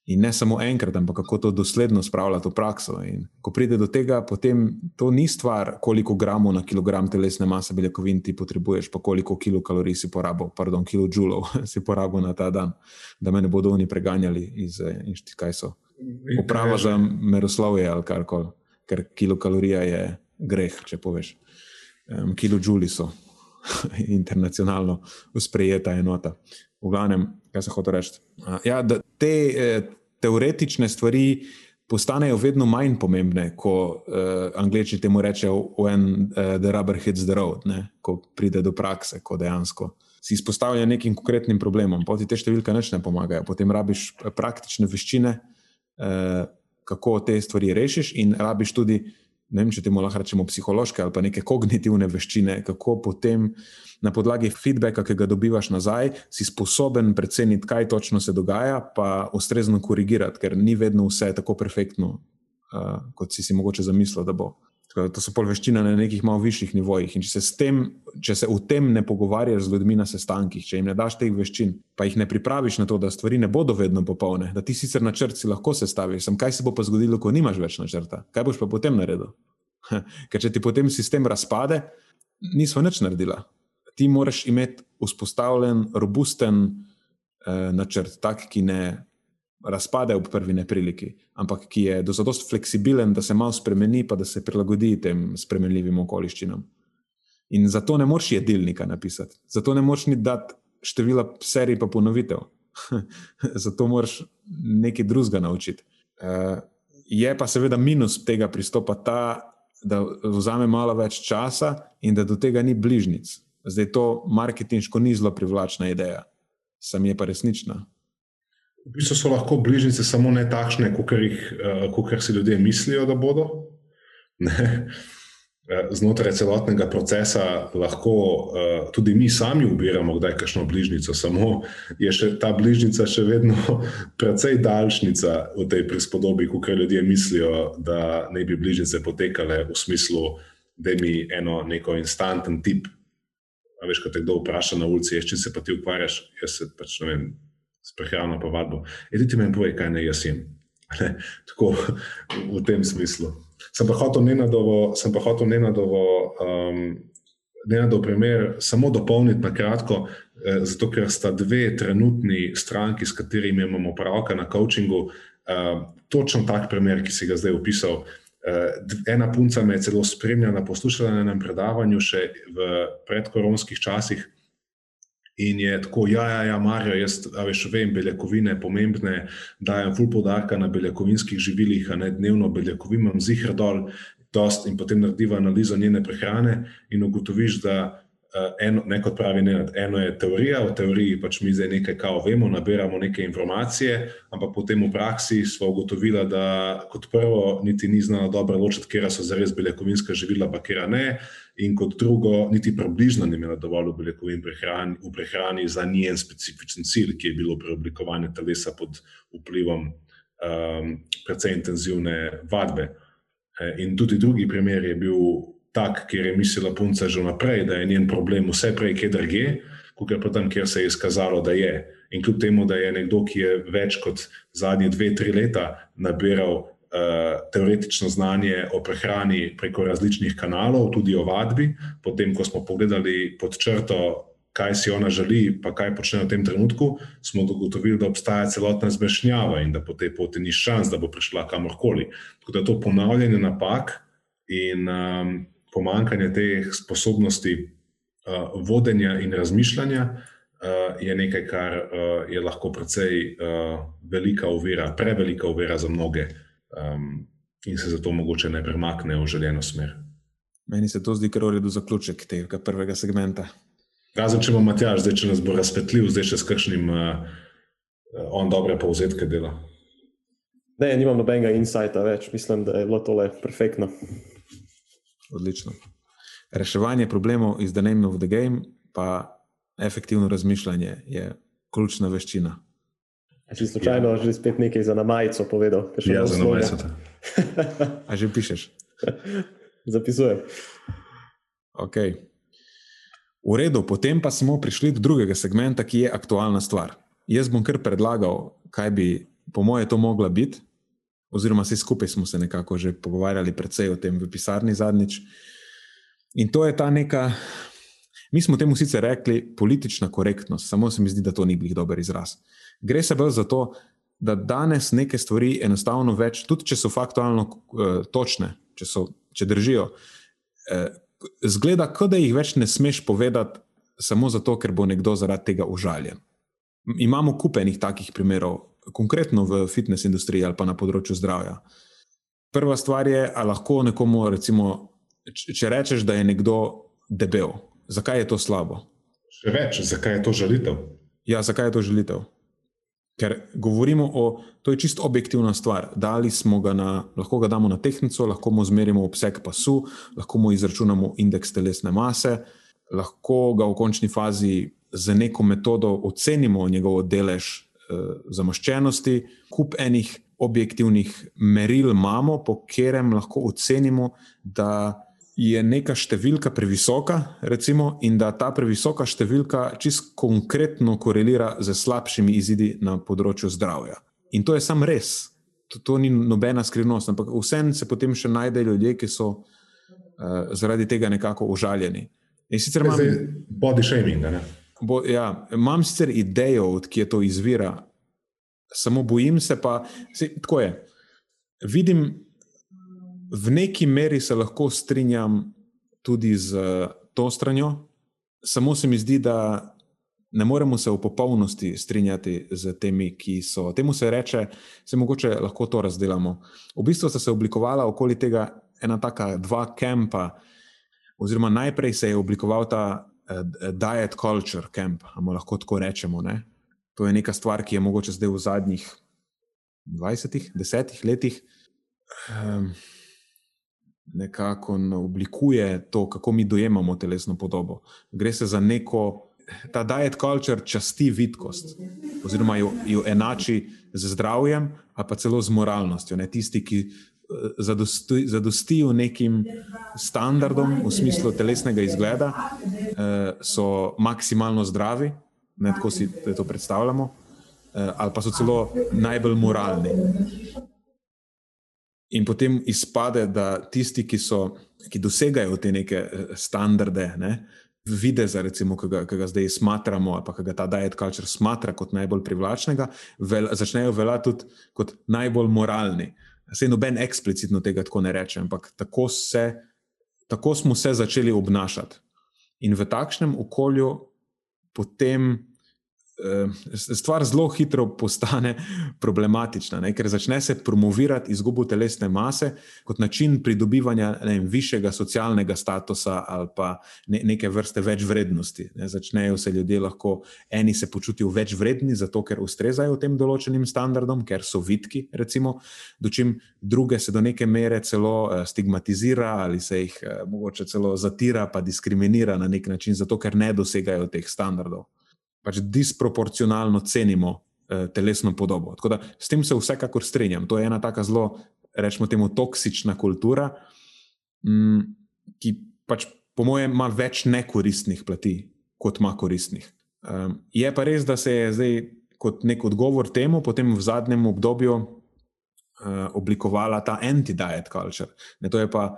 In ne samo enkrat, ampak kako to dosledno spravljati v prakso. In ko pride do tega, potem to ni stvar, koliko gramov na kilogram telesne mase beljakovin ti potrebuješ, pa koliko kilokalorij si porabil, pardon, kilojulov si porabil na ta dan, da me ne bodo oni preganjali iz inštituta, kaj so. Uprava za meroslovje ali kar koli, ker kilokalorija je greh, če poveš. Um, kilojuli so internacionalno sprejeta enota. V glavnem, kaj se hoče reči. Ja, te eh, teoretične stvari postanejo vedno manj pomembne, ko eh, angliči temu rečejo, when uh, the rubber hits the road, ne? ko pride do prakse, ko dejansko si izpostavljen nekim konkretnim problemom. Poti te številke neč ne pomagajo, potem rabiš praktične veščine, eh, kako te stvari rešiš, in rabiš tudi ne vem, če temu lahko rečemo psihološke ali pa neke kognitivne veščine, kako potem na podlagi feedbacka, ki ga dobivaš nazaj, si sposoben preceniti, kaj točno se dogaja, pa ustrezno korigirati, ker ni vedno vse tako perfektno, uh, kot si si mogoče zamislil, da bo. Tako, to so pol veščine na nekih malo višjih nivojih. In če se, tem, če se v tem ne pogovarjaš z ljudmi na sestankih, če jim ne daš teh veščin, pa jih ne pripraviš na to, da stvari ne bodo vedno popolne, da ti sicer načrt si lahko sestaviš, sem kaj se bo pa zgodilo, ko nimaš več načrta, kaj boš pa potem naredil. Ker če ti potem sistem razpade, nismo nič naredili ti moraš imeti vzpostavljen, robusten eh, načrt, tak, ki ne razpade ob prvi nepriliki, ampak ki je dovolj fleksibilen, da se malo spremeni, pa da se prilagodi tem spremenljivim okoliščinam. In zato ne moreš jedilnika napisati, zato ne moreš ni dati števila serij pa ponovitev. zato moraš nekaj drugega naučiti. Uh, je pa seveda minus tega pristopa ta, da vzame malo več časa in da do tega ni bližnjic. Zdaj to marketinško ni zelo privlačna ideja, sam je pa resnična. V bistvu so lahko bližnjice samo ne takšne, kot uh, si ljudje mislijo, da bodo. Eh, znotraj celotnega procesa lahko uh, tudi mi sami ubiramo, kdaj je kakšno bližnjico, samo je še, ta bližnjica še vedno precej daljšnica v tej prispodobi, kot ljudje mislijo, da ne bi bližnjice potekale v smislu, da mi eno neko instanten tip. A veš, ko te kdo vpraša na ulici, če se pa ti ukvarjaš, jaz se pač ne vem, s prehrano pa vadbo. Edi ti meni povej, kaj naj jaz jem. Tako v tem smislu. Sem pa hotel nenadovo, sem pa hotel nenadovo, um, nenadov primer samo dopolniti na kratko, eh, zato ker sta dve trenutni stranki, s katerimi imamo pravka na coachingu, eh, točno tak primer, ki si ga zdaj opisal. Uh, ena punca me je celo spremljala, poslušala na enem predavanju še v predkoronskih časih. In je tako, ja, ja, ja Marijo, jaz veš, vem, beljakovine pomembne, dajem ful podarka na beljakovinskih živilih, a ne dnevno beljakovin, imam zihr dol, dost in potem narediva analizo njene prehrane in ugotoviš, da eno, ne kot pravi, ne, eno je teorija, v teoriji pač mi zdaj nekaj kao vemo, nabiramo neke informacije, ampak potem v praksi smo ugotovili, da kot prvo niti ni znano dobro ločiti, kera so zares beljakovinska živila, pa kera ne, in kot drugo, niti približno ni imela dovolj beljakovin prehrani, v prehrani za njen specifičen cilj, ki je bilo preoblikovanje telesa pod vplivom um, precej intenzivne vadbe. Eh, in tudi drugi primer je bil tak, kjer je mislila punca že vnaprej, da je njen problem vse prej, kje drugje, kot je pa tam, kjer se je izkazalo, da je. In kljub temu, da je nekdo, ki je več kot zadnje dve, tri leta nabiral uh, teoretično znanje o prehrani preko različnih kanalov, tudi o vadbi, potem, ko smo pogledali pod črto, kaj si ona želi, pa kaj počne v tem trenutku, smo ugotovili, da obstaja celotna zmešnjava in da po tej poti ni šans, da bo prišla kamorkoli. Tako da to ponavljanje napak in um, pomankanje teh sposobnosti uh, vodenja in razmišljanja uh, je nekaj, kar uh, je lahko precej uh, velika ovira, prevelika ovira za mnoge um, in se zato mogoče ne premakne v željeno smer. Meni se to zdi, ker je do zaključek tega prvega segmenta. Razen če bo Matjaž, zdaj če nas bo razpetljiv, zdaj še s kakšnim uh, on dobre povzetke dela. Ne, nimam nobenega insighta več, mislim, da je bilo tole perfektno. Odlično. Reševanje problemov iz the name of the game, pa efektivno razmišljanje je ključna veščina. Če si slučajno ja. že spet nekaj za namajico povedal, še ja, za namajico. A že pišeš? Zapisujem. Ok. V redu, potem pa smo prišli do drugega segmenta, ki je aktualna stvar. Jaz bom kar predlagal, kaj bi, po moje, to mogla biti, oziroma vsi skupaj smo se nekako že pogovarjali precej o tem v pisarni zadnjič. In to je ta neka, mi smo temu sicer rekli politična korektnost, samo se mi zdi, da to ni bil dober izraz. Gre se bolj za to, da danes neke stvari enostavno več, tudi če so faktualno uh, točne, če, so, če držijo, uh, zgleda, kot da jih več ne smeš povedati, samo zato, ker bo nekdo zaradi tega užaljen. Imamo kupenih takih primerov, konkretno v fitness industriji ali pa na področju zdravja. Prva stvar je, ali lahko nekomu, recimo, če rečeš, da je nekdo debel, zakaj je to slabo? Še več, zakaj je to žalitev? Ja, zakaj je to žalitev? Ker govorimo o, to je čisto objektivna stvar. Dali smo ga na, lahko ga damo na tehnico, lahko mu zmerimo obseg pasu, lahko mu izračunamo indeks telesne mase, lahko ga v končni fazi z neko metodo ocenimo njegov delež zamaščenosti. Kup enih objektivnih meril imamo, po katerem lahko ocenimo, da je neka številka previsoka, recimo, in da ta previsoka številka čisto konkretno korelira z slabšimi izidi na področju zdravja. In to je sam res, to, to ni nobena skrivnost, ampak vseeno se potem še najdejo ljudje, ki so uh, zaradi tega nekako užaljeni. In sicer imam body shaming. Bo, ja, imam sicer idejo, odkje to izvira, samo bojim se pa, se, tako je. Vidim v neki meri se lahko strinjam tudi z to stranjo, samo se mi zdi, da ne moremo se v popolnosti strinjati z temi, ki so. Temu se reče, se mogoče lahko to razdelimo. V bistvu sta se oblikovala okoli tega ena taka dva kampa, oziroma najprej se je oblikoval ta diet culture camp, ali lahko tako rečemo. Ne? To je neka stvar, ki je mogoče zdaj v zadnjih 20, 10 letih. Um, nekako oblikuje to, kako mi dojemamo telesno podobo. Gre se za neko, ta diet culture časti vidkost, oziroma jo, jo enači z zdravjem, pa celo z moralnostjo. Ne? Tisti, ki eh, zadosti, zadostijo nekim standardom v smislu telesnega izgleda, eh, so maksimalno zdravi, ne tako si to predstavljamo, eh, ali pa so celo najbolj moralni. In potem izpade, da tisti, ki, so, ki dosegajo te neke eh, standarde, ne, videza, recimo, ki ga, ki ga zdaj smatramo, ali pa ki ga ta diet culture smatra kot najbolj privlačnega, vel, začnejo veljati tudi kot najbolj moralni. Sej noben eksplicitno tega tako ne reče, ampak tako, se, tako smo se začeli obnašati. In v takšnem okolju potem stvar zelo hitro postane problematična, ne? ker začne se promovirati izgubo telesne mase kot način pridobivanja vem, višjega socialnega statusa ali pa ne, neke vrste več vrednosti. Ne? Začnejo se ljudje lahko, eni se počutijo več vredni, zato ker ustrezajo tem določenim standardom, ker so vidki, recimo, dočim druge se do neke mere celo eh, stigmatizira ali se jih eh, mogoče celo zatira, pa diskriminira na nek način, zato ker ne dosegajo teh standardov pač disproporcionalno cenimo eh, telesno podobo. Da, s tem se vsekakor strinjam. To je ena tako zelo, rečemo, temu, toksična kultura, mm, ki pač, po mojem, ima več nekoristnih plati, kot ima koristnih. Um, je pa res, da se je zdaj kot nek odgovor temu, potem v zadnjem obdobju uh, oblikovala ta anti-diet culture. Ne, to je pa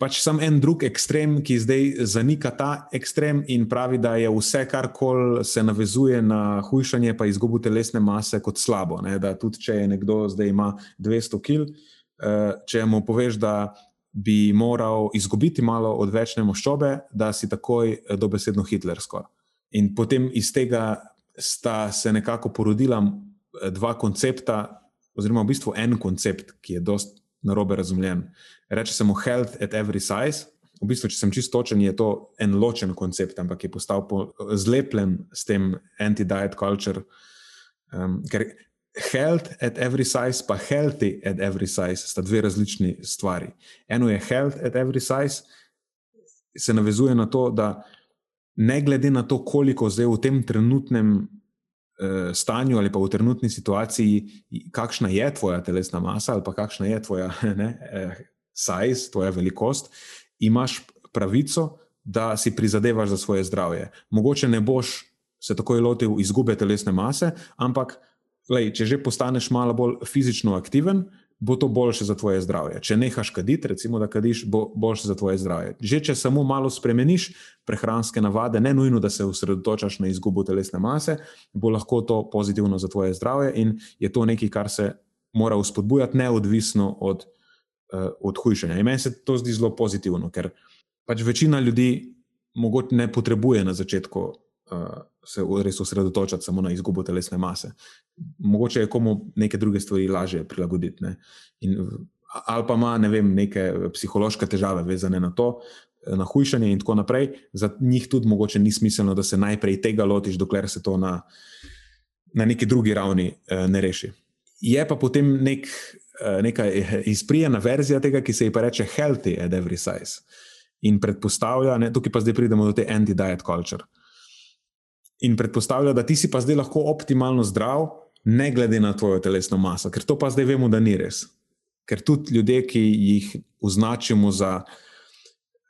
pač sem en drug ekstrem, ki zdaj zanika ta ekstrem in pravi, da je vse, kar koli se navezuje na hujšanje, pa izgubo telesne mase, kot slabo. Ne? Da tudi če je nekdo zdaj ima 200 kg, eh, če mu poveš, da bi moral izgubiti malo odvečne maščobe, da si takoj eh, dobesedno hitlersko. In potem iz tega sta se nekako porodila eh, dva koncepta, oziroma v bistvu en koncept, ki je dost narobe razumljen reče se mu health at every size. V bistvu, če sem čisto točen, je to en ločen koncept, ampak je postal po, zlepljen s tem anti-diet culture. Um, ker health at every size, pa healthy at every size, sta dve različni stvari. Eno je health at every size, se navezuje na to, da ne glede na to, koliko zdaj v tem trenutnem uh, stanju ali pa v trenutni situaciji, kakšna je tvoja telesna masa ali pa kakšna je tvoja. Ne, uh, size, tvoja velikost, imaš pravico, da si prizadevaš za svoje zdravje. Mogoče ne boš se takoj lotil izgube telesne mase, ampak lej, če že postaneš malo bolj fizično aktiven, bo to boljše za tvoje zdravje. Če nehaš kaditi, recimo, da kadiš, bo boljše za tvoje zdravje. Že če samo malo spremeniš prehranske navade, ne nujno, da se osredotočaš na izgubo telesne mase, bo lahko to pozitivno za tvoje zdravje in je to nekaj, kar se mora uspodbujati, neodvisno od uh, od hujšanja. In meni se to zdi zelo pozitivno, ker pač večina ljudi mogoče ne potrebuje na začetku uh, se res osredotočati samo na izgubo telesne mase. Mogoče je komu neke druge stvari lažje prilagoditi. In, ali pa ima ne vem, neke psihološke težave vezane na to. Na hujšanje, in tako naprej, za njih tudi mogoče ni smiselno, da se najprej tega lotiš, dokler se to na, na neki drugi ravni uh, ne reši. Je pa potem nek, uh, neka izprijena verzija tega, ki se ji pa reče healthy at every size. In predpostavlja, ne, tukaj pa zdaj pridemo do te anti-diet culture. In predpostavlja, da ti si pa zdaj lahko optimalno zdrav, ne glede na tvojo telesno maso, ker to pa zdaj vemo, da ni res. Ker tudi ljudje, ki jih označimo za,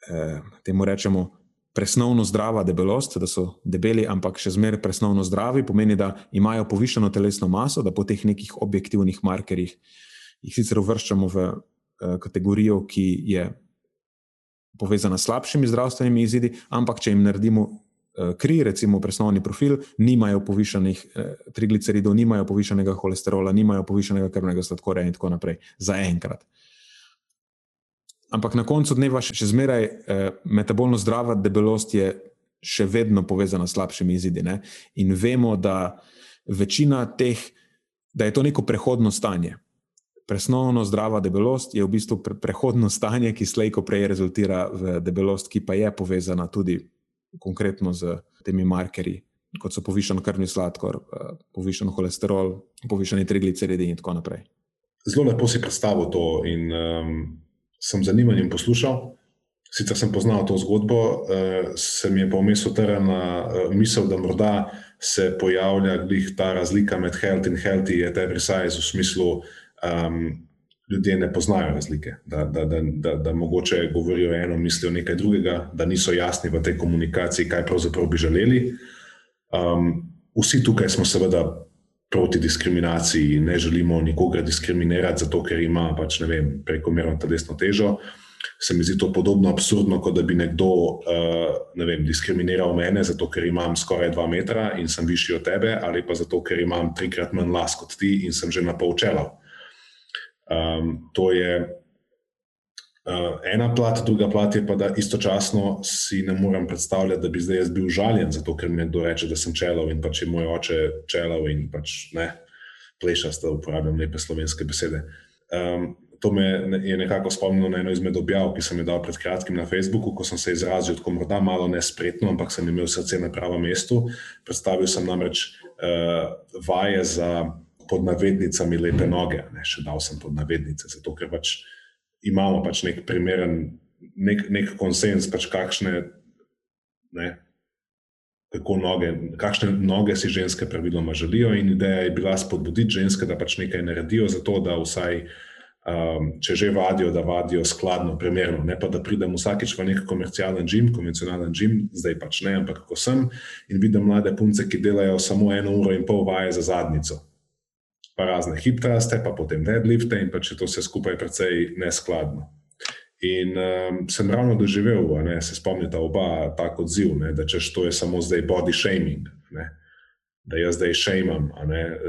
eh, temu rečemo, presnovno zdrava debelost, da so debeli, ampak še zmeraj presnovno zdravi, pomeni, da imajo povišeno telesno maso, da po teh nekih objektivnih markerjih jih sicer uvrščamo v uh, kategorijo, ki je povezana s slabšimi zdravstvenimi izidi, ampak če jim naredimo uh, kri, recimo presnovni profil, nimajo povišenih uh, trigliceridov, nimajo povišenega holesterola, nimajo povišenega krvnega sladkorja in tako naprej, zaenkrat. Ampak na koncu dneva še, zmeraj eh, metabolno zdrava debelost je še vedno povezana s slabšimi izidi. Ne? In vemo, da večina teh, da je to neko prehodno stanje. Presnovno zdrava debelost je v bistvu pre prehodno stanje, ki slejko prej rezultira v debelost, ki pa je povezana tudi konkretno z temi markerji, kot so povišen krvni sladkor, eh, povišen holesterol, povišeni trigliceridi in tako naprej. Zelo lepo si predstavil to. In, um sem zanimanjem poslušal. Sicer sem poznal to zgodbo, uh, se mi je pa vmes utrnila uh, misel, da morda se pojavlja ta razlika med health in healthy, je te precise v smislu, um, ljudje ne poznajo razlike, da, da, da, da, da mogoče govorijo eno, mislijo nekaj drugega, da niso jasni v tej komunikaciji, kaj pravzaprav bi želeli. Um, vsi tukaj smo seveda proti diskriminaciji, ne želimo nikogar diskriminirati, zato ker ima pač, vem, prekomerno telesno težo. Se mi zdi to podobno absurdno, kot da bi nekdo uh, ne vem, diskriminiral mene, zato ker imam skoraj dva metra in sem višji od tebe, ali pa zato ker imam trikrat manj las kot ti in sem že na pol čela. Um, to je Uh, ena plat, druga plat je pa, da istočasno si ne morem predstavljati, da bi zdaj jaz bil žaljen, zato ker mi nekdo reče, da sem čelov in pač je moj oče čelov in pač ne, plešast, da uporabljam lepe slovenske besede. Um, to me je nekako spomnilo na eno izmed objav, ki sem jo dal pred kratkim na Facebooku, ko sem se izrazil tako morda malo nespretno, ampak sem imel srce na pravem mestu. Predstavil sem namreč uh, vaje za pod navednicami lepe noge, ne, še dal sem pod navednice, zato ker pač imamo pač nek primeren, nek, nek konsens, pač kakšne, ne, noge, kakšne noge si ženske praviloma želijo. In ideja je bila spodbuditi ženske, da pač nekaj naredijo za to, da vsaj. Um, če že vadijo, da vadijo skladno, primerno, ne pa da pridem vsakeč v nek komercialen gim, konvencionalen gim, zdaj pač ne, ampak ko sem in vidim mlade punce, ki delajo samo eno uro in pol vaje za zadnico, pa razne hiptraste, pa potem deadlifte in pa če to vse skupaj precej neskladno. In um, sem ravno doživel, ne, se spomnite, oba tako odziv, ne, da češ to je samo zdaj body shaming. Ne, da jaz zdaj šejmam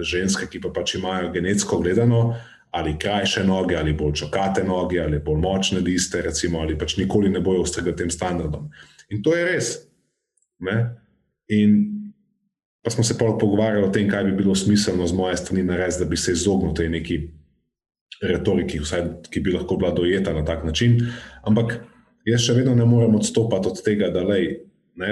ženske, ki pa pač imajo genetsko gledano ali krajše noge, ali bolj čokate noge, ali bolj močne liste, recimo, ali pač nikoli ne bojo ustregli tem standardom. In to je res. Ne. In Pa smo se pa pogovarjali o tem, kaj bi bilo smiselno z moje strani narediti, da bi se izognil tej neki retoriki, vsaj, ki bi lahko bila dojeta na tak način. Ampak jaz še vedno ne morem odstopati od tega, da lej, ne,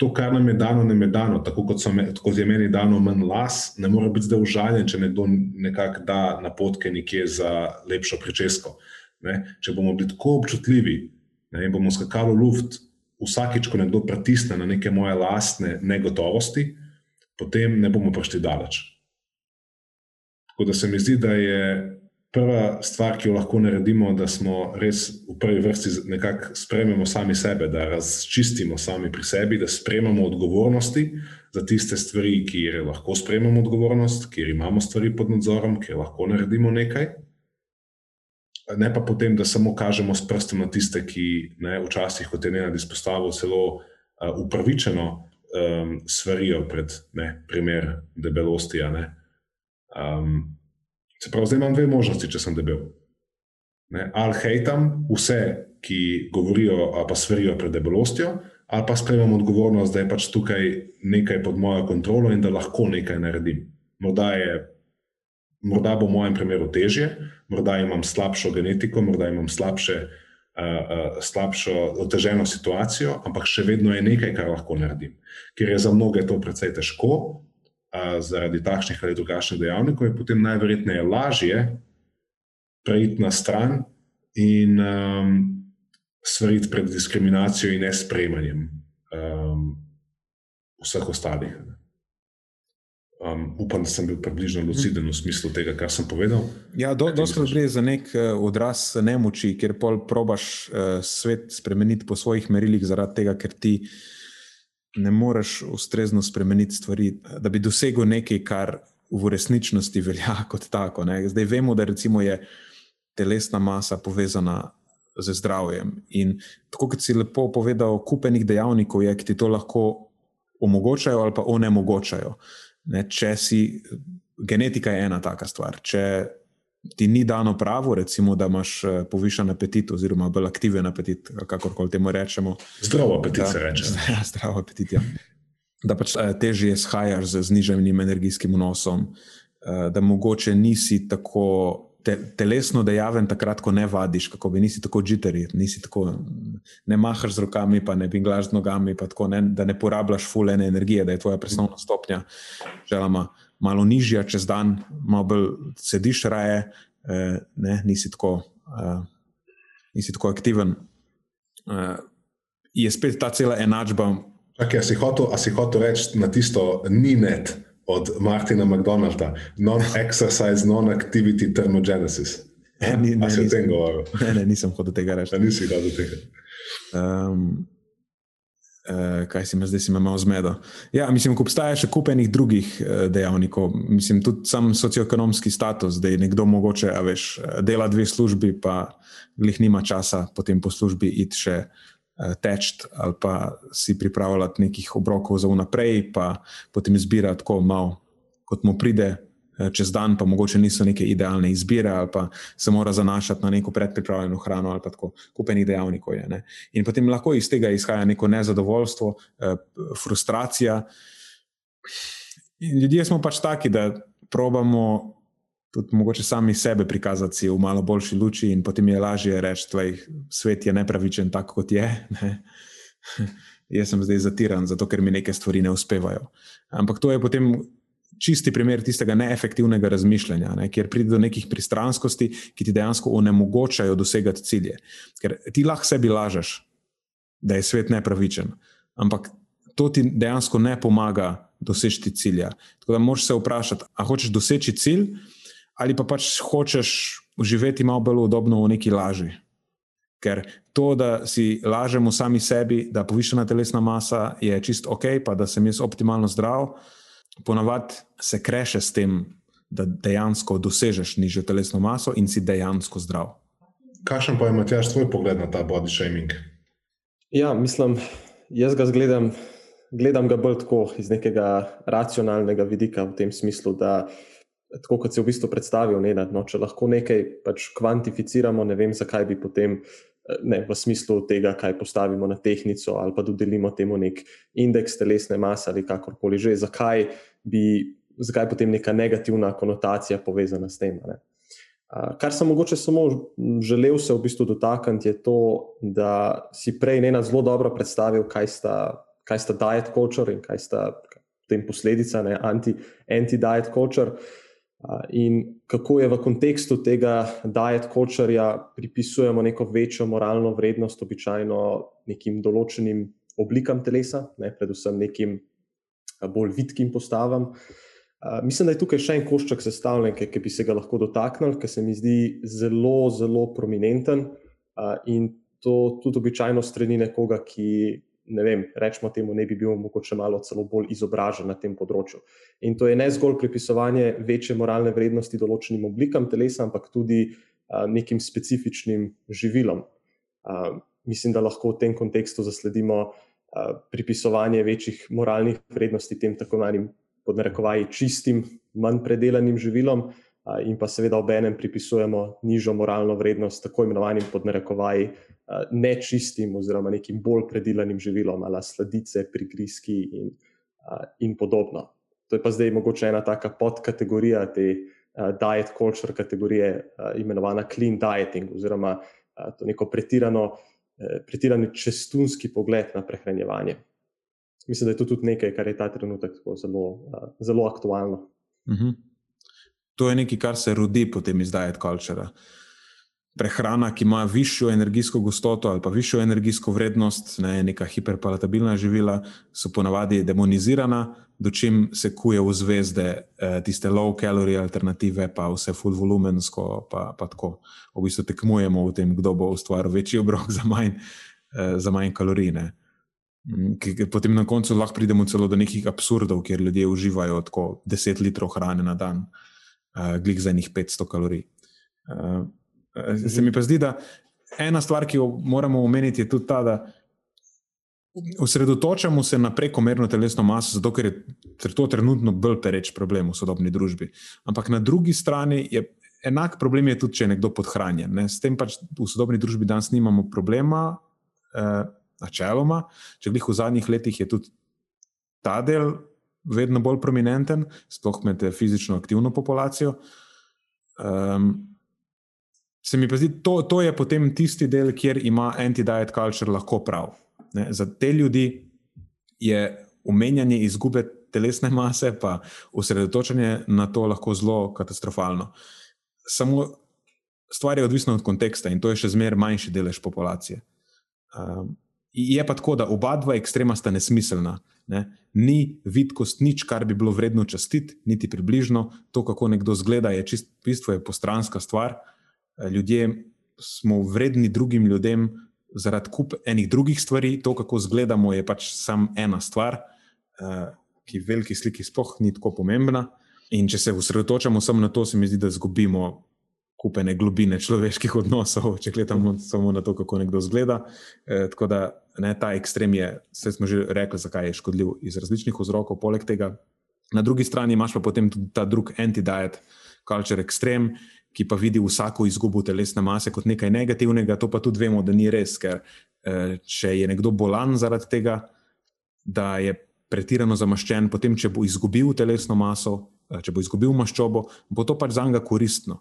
to, kar nam je dano, nam je dano. Tako kot, me, kot je meni dano manj las, ne more biti zdaj užaljen, če nekdo nekako da napotke nekje za lepšo pričesko. Ne. Če bomo bili tako občutljivi ne, in bomo skakali v luft. Vsakič, ko nekdo pritisne na neke moje lastne negotovosti, potem ne bomo prišli daleč. Tako da se mi zdi, da je prva stvar, ki jo lahko naredimo, da smo res v prvi vrsti nekako sprejmemo sami sebe, da razčistimo sami pri sebi, da sprejmemo odgovornosti za tiste stvari, kjer lahko sprejmemo odgovornost, kjer imamo stvari pod nadzorom, kjer lahko naredimo nekaj. Ne pa potem, da samo kažemo s prstom na tiste, ki ne, včasih, kot je ne izpostavil, celo uh, upravičeno um, svarijo pred ne, primer debelosti. Um, se pravi, zdaj imam dve možnosti, če sem debel. Ne, ali hejtam vse, ki govorijo ali pa svarijo pred debelostjo, ali pa sprejemam odgovornost, da je pač tukaj nekaj pod mojo kontrolo in da lahko nekaj naredim. Morda, je, morda bo v mojem primeru težje, morda imam slabšo genetiko, morda imam slabše slabšo, oteženo situacijo, ampak še vedno je nekaj, kar lahko naredim. Ker je za mnoge to precej težko, zaradi takšnih ali drugačnih dejavnikov, je potem najverjetneje lažje preiti na stran in um, svariti pred diskriminacijo in nesprejemanjem um, vseh ostalih. Um, upam, da sem bil približno luciden v smislu tega, kar sem povedal. Ja, do, dosti gre za nek uh, odraz nemoči, kjer pol probaš uh, svet spremeniti po svojih merilih, zaradi tega, ker ti ne moreš ustrezno spremeniti stvari, da bi dosegel nekaj, kar v resničnosti velja kot tako. Ne. Zdaj vemo, da je telesna masa povezana z zdravjem. In tako kot si lepo povedal, kupenih dejavnikov je, ki ti to lahko omogočajo ali pa onemogočajo. Ne, če si, genetika je ena taka stvar. Če ti ni dano pravo, recimo, da imaš eh, povišen apetit, oziroma bolj aktiven apetit, kakorkoli temu rečemo. Zdrav apetit da, se reče. Ja, zdrav apetit. Ja. Da pač eh, težje shajaš z zniženim energijskim vnosom, eh, da mogoče nisi tako te, telesno dejaven, takrat, ko ne vadiš, kako bi nisi tako žiteri, nisi tako, ne mahaš z rokami, pa ne binglaš z nogami, tako, ne, da ne porabljaš fulene energije, da je tvoja presnovna stopnja želama malo nižja čez dan, malo bolj sediš raje, eh, ne, nisi, tako, eh, nisi tako aktiven. Eh, je spet ta cela enačba. Okay, a si hotel, hotel reči na tisto, ni net od Martina McDonalda, non-exercise, non-activity thermogenesis. Ne, ni, ne, nisem, ne, ne, nisem hodil tega reči. Ja, nisi hodil tega. Um, uh, kaj si me zdaj, si me malo zmedel? Ja, mislim, ko obstaja še kupenih drugih uh, dejavnikov, mislim, tudi sam socioekonomski status, da je nekdo mogoče, a veš, dela dve službi, pa jih nima časa potem po službi iti še. Eh, teč ali pa si pripravljati nekih obrokov za vnaprej, pa potem izbirati tako malo, kot mu pride eh, čez dan, pa mogoče niso neke idealne izbire, ali pa se mora zanašati na neko predpripravljeno hrano, ali pa tako kupenih dejavnikov je. Ne. In potem lahko iz tega izhaja neko nezadovoljstvo, eh, frustracija. In ljudje smo pač taki, da probamo tudi mogoče sami sebe prikazati v malo boljši luči, in potem je lažje reči, da svet je nepravičen, tako kot je. Ne? Jaz sem zdaj zatiran, zato ker mi neke stvari ne uspevajo. Ampak to je potem čisti primer tistega neefektivnega razmišljanja, ne? kjer pride do nekih pristranskosti, ki ti dejansko onemogočajo dosegati cilje. Ker ti lahko sebi lažeš, da je svet nepravičen, ampak to ti dejansko ne pomaga doseči cilja. Tako da moraš se vprašati, ali hočeš doseči cilj ali pa pač hočeš živeti malo bolj udobno v neki laži. Ker to, da si lažemo sami sebi, da povišena telesna masa je čist ok, pa da sem jaz optimalno zdrav, ponavadi se kreše s tem, da dejansko dosežeš nižjo telesno maso in si dejansko zdrav. Kakšen pa je, Matjaš, tvoj pogled na ta body shaming? Ja, mislim, jaz ga zgledam, gledam ga bolj tako iz nekega racionalnega vidika, v tem smislu, da tako kot si v bistvu predstavil, ne, no, če lahko nekaj pač kvantificiramo, ne vem, zakaj bi potem. Eh, ne, v smislu tega, kaj postavimo na tehnico, ali pa dodelimo temu nek indeks telesne mase, ali kakorkoli že, zakaj bi, zakaj potem neka negativna konotacija povezana s tem. Ne. Kar sem mogoče samo želel se v bistvu dotakniti, je to, da si prej ne na zelo dobro predstavil, kaj sta, kaj sta diet culture in kaj sta potem posledica, ne, anti-diet anti culture. In kako je v kontekstu tega diet culturja pripisujemo neko večjo moralno vrednost, običajno nekim določenim oblikam telesa, ne, predvsem nekim bolj vitkim postavam. Mislim, da je tukaj še en košček sestavljen, ki bi se ga lahko dotaknili, ker se mi zdi zelo, zelo prominenten in to tudi običajno strani nekoga, ki ne vem, rečemo temu, ne bi bil mogoče malo celo bolj izobražen na tem področju. In to je ne zgolj pripisovanje večje moralne vrednosti določenim oblikam telesa, ampak tudi a, nekim specifičnim živilom. A, mislim, da lahko v tem kontekstu zasledimo a, pripisovanje večjih moralnih vrednosti tem tako imenovanim, podnarekovaji, čistim, manj predelanim živilom. In pa seveda ob enem pripisujemo nižjo moralno vrednost tako imenovanim podnarekovaji nečistim oziroma nekim bolj predelanim živilom, ali sladice, prigrizki in, in podobno. To je pa zdaj mogoče ena taka podkategorija te diet culture kategorije, imenovana clean dieting, oziroma to neko pretirano, uh, pretirani čestunski pogled na prehranjevanje. mislim, da je to tudi nekaj, kar je ta trenutek zelo, zelo aktualno. Uh mhm. -huh. To je nekaj, kar se rodi potem iz diet culture. Prehrana, ki ima višjo energijsko gostoto ali pa višjo energijsko vrednost, ne, neka hiperpalatabilna živila, so ponavadi demonizirana, dočim se kuje v zvezde eh, tiste low calorie alternative, pa vse full volumensko, pa, pa tako. V bistvu tekmujemo v tem, kdo bo ustvaril večji obrok za manj, eh, za manj kalorij. Ne. Mm, potem na koncu lahko pridemo celo do nekih absurdov, kjer ljudje uživajo tako 10 litrov hrane na dan, uh, glih za njih 500 kalorij. Uh, se mi pa zdi, da ena stvar, ki jo moramo omeniti, je tudi ta, da osredotočamo se na prekomerno telesno maso, zato ker je to trenutno bolj pereč problem v sodobni družbi. Ampak na drugi strani je enak problem, je tudi, če je nekdo podhranjen. Ne? S tem pač v sodobni družbi danes nimamo problema. Uh, načeloma, če glih v zadnjih letih je tudi ta del vedno bolj prominenten, sploh med fizično aktivno populacijo. Um, se mi pa zdi, to, to je potem tisti del, kjer ima anti-diet culture lahko prav. Ne? Za te ljudi je umenjanje izgube telesne mase, pa osredotočanje na to lahko zelo katastrofalno. Samo stvar je odvisna od konteksta in to je še zmeraj manjši delež populacije. Um, Je pa tako, da oba dva ekstrema sta nesmiselna. Ne? Ni vidkost nič, kar bi bilo vredno častiti, niti približno. To, kako nekdo zgleda, je čist bistvo, je postranska stvar. Ljudje smo vredni drugim ljudem zaradi kup enih drugih stvari. To, kako zgledamo, je pač samo ena stvar, ki v veliki sliki sploh ni tako pomembna. In če se osredotočamo samo na to, se mi zdi, da izgubimo kupene globine človeških odnosov, če gledamo samo na to, kako nekdo zgleda. E, tako da ne, ta ekstrem je, vse smo že rekli, zakaj je škodljiv iz različnih vzrokov. Poleg tega, na drugi strani imaš pa potem tudi ta drug anti-diet, culture ekstrem, ki pa vidi vsako izgubo telesne mase kot nekaj negativnega. To pa tudi vemo, da ni res, ker e, če je nekdo bolan zaradi tega, da je pretirano zamaščen, potem, če bo izgubil telesno maso, e, če bo izgubil maščobo, bo to pač za njega koristno.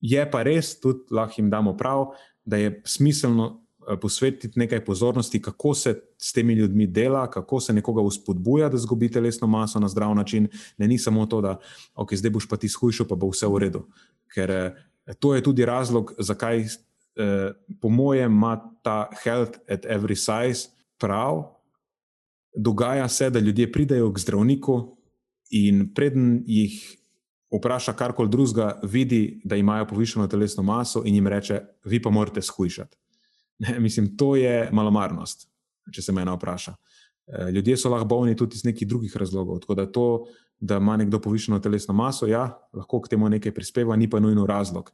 Je pa res, tudi lahko jim damo prav, da je smiselno eh, posvetiti nekaj pozornosti, kako se s temi ljudmi dela, kako se nekoga uspodbuja, da zgubi telesno maso na zdrav način. Ne ni samo to, da okay, zdaj boš pa ti shujšal, pa bo vse v redu. Ker eh, to je tudi razlog, zakaj, eh, po mojem, ima ta health at every size prav. Dogaja se, da ljudje pridejo k zdravniku in preden jih vpraša karkoli drugega, vidi, da imajo povišeno telesno maso in jim reče, vi pa morate shujšati. Ne, mislim, to je malomarnost, če se me vpraša. Eh, ljudje so lahko bolni tudi iz nekih drugih razlogov. Tako da to, da ima nekdo povišeno telesno maso, ja, lahko k temu nekaj prispeva, ni pa nujno razlog.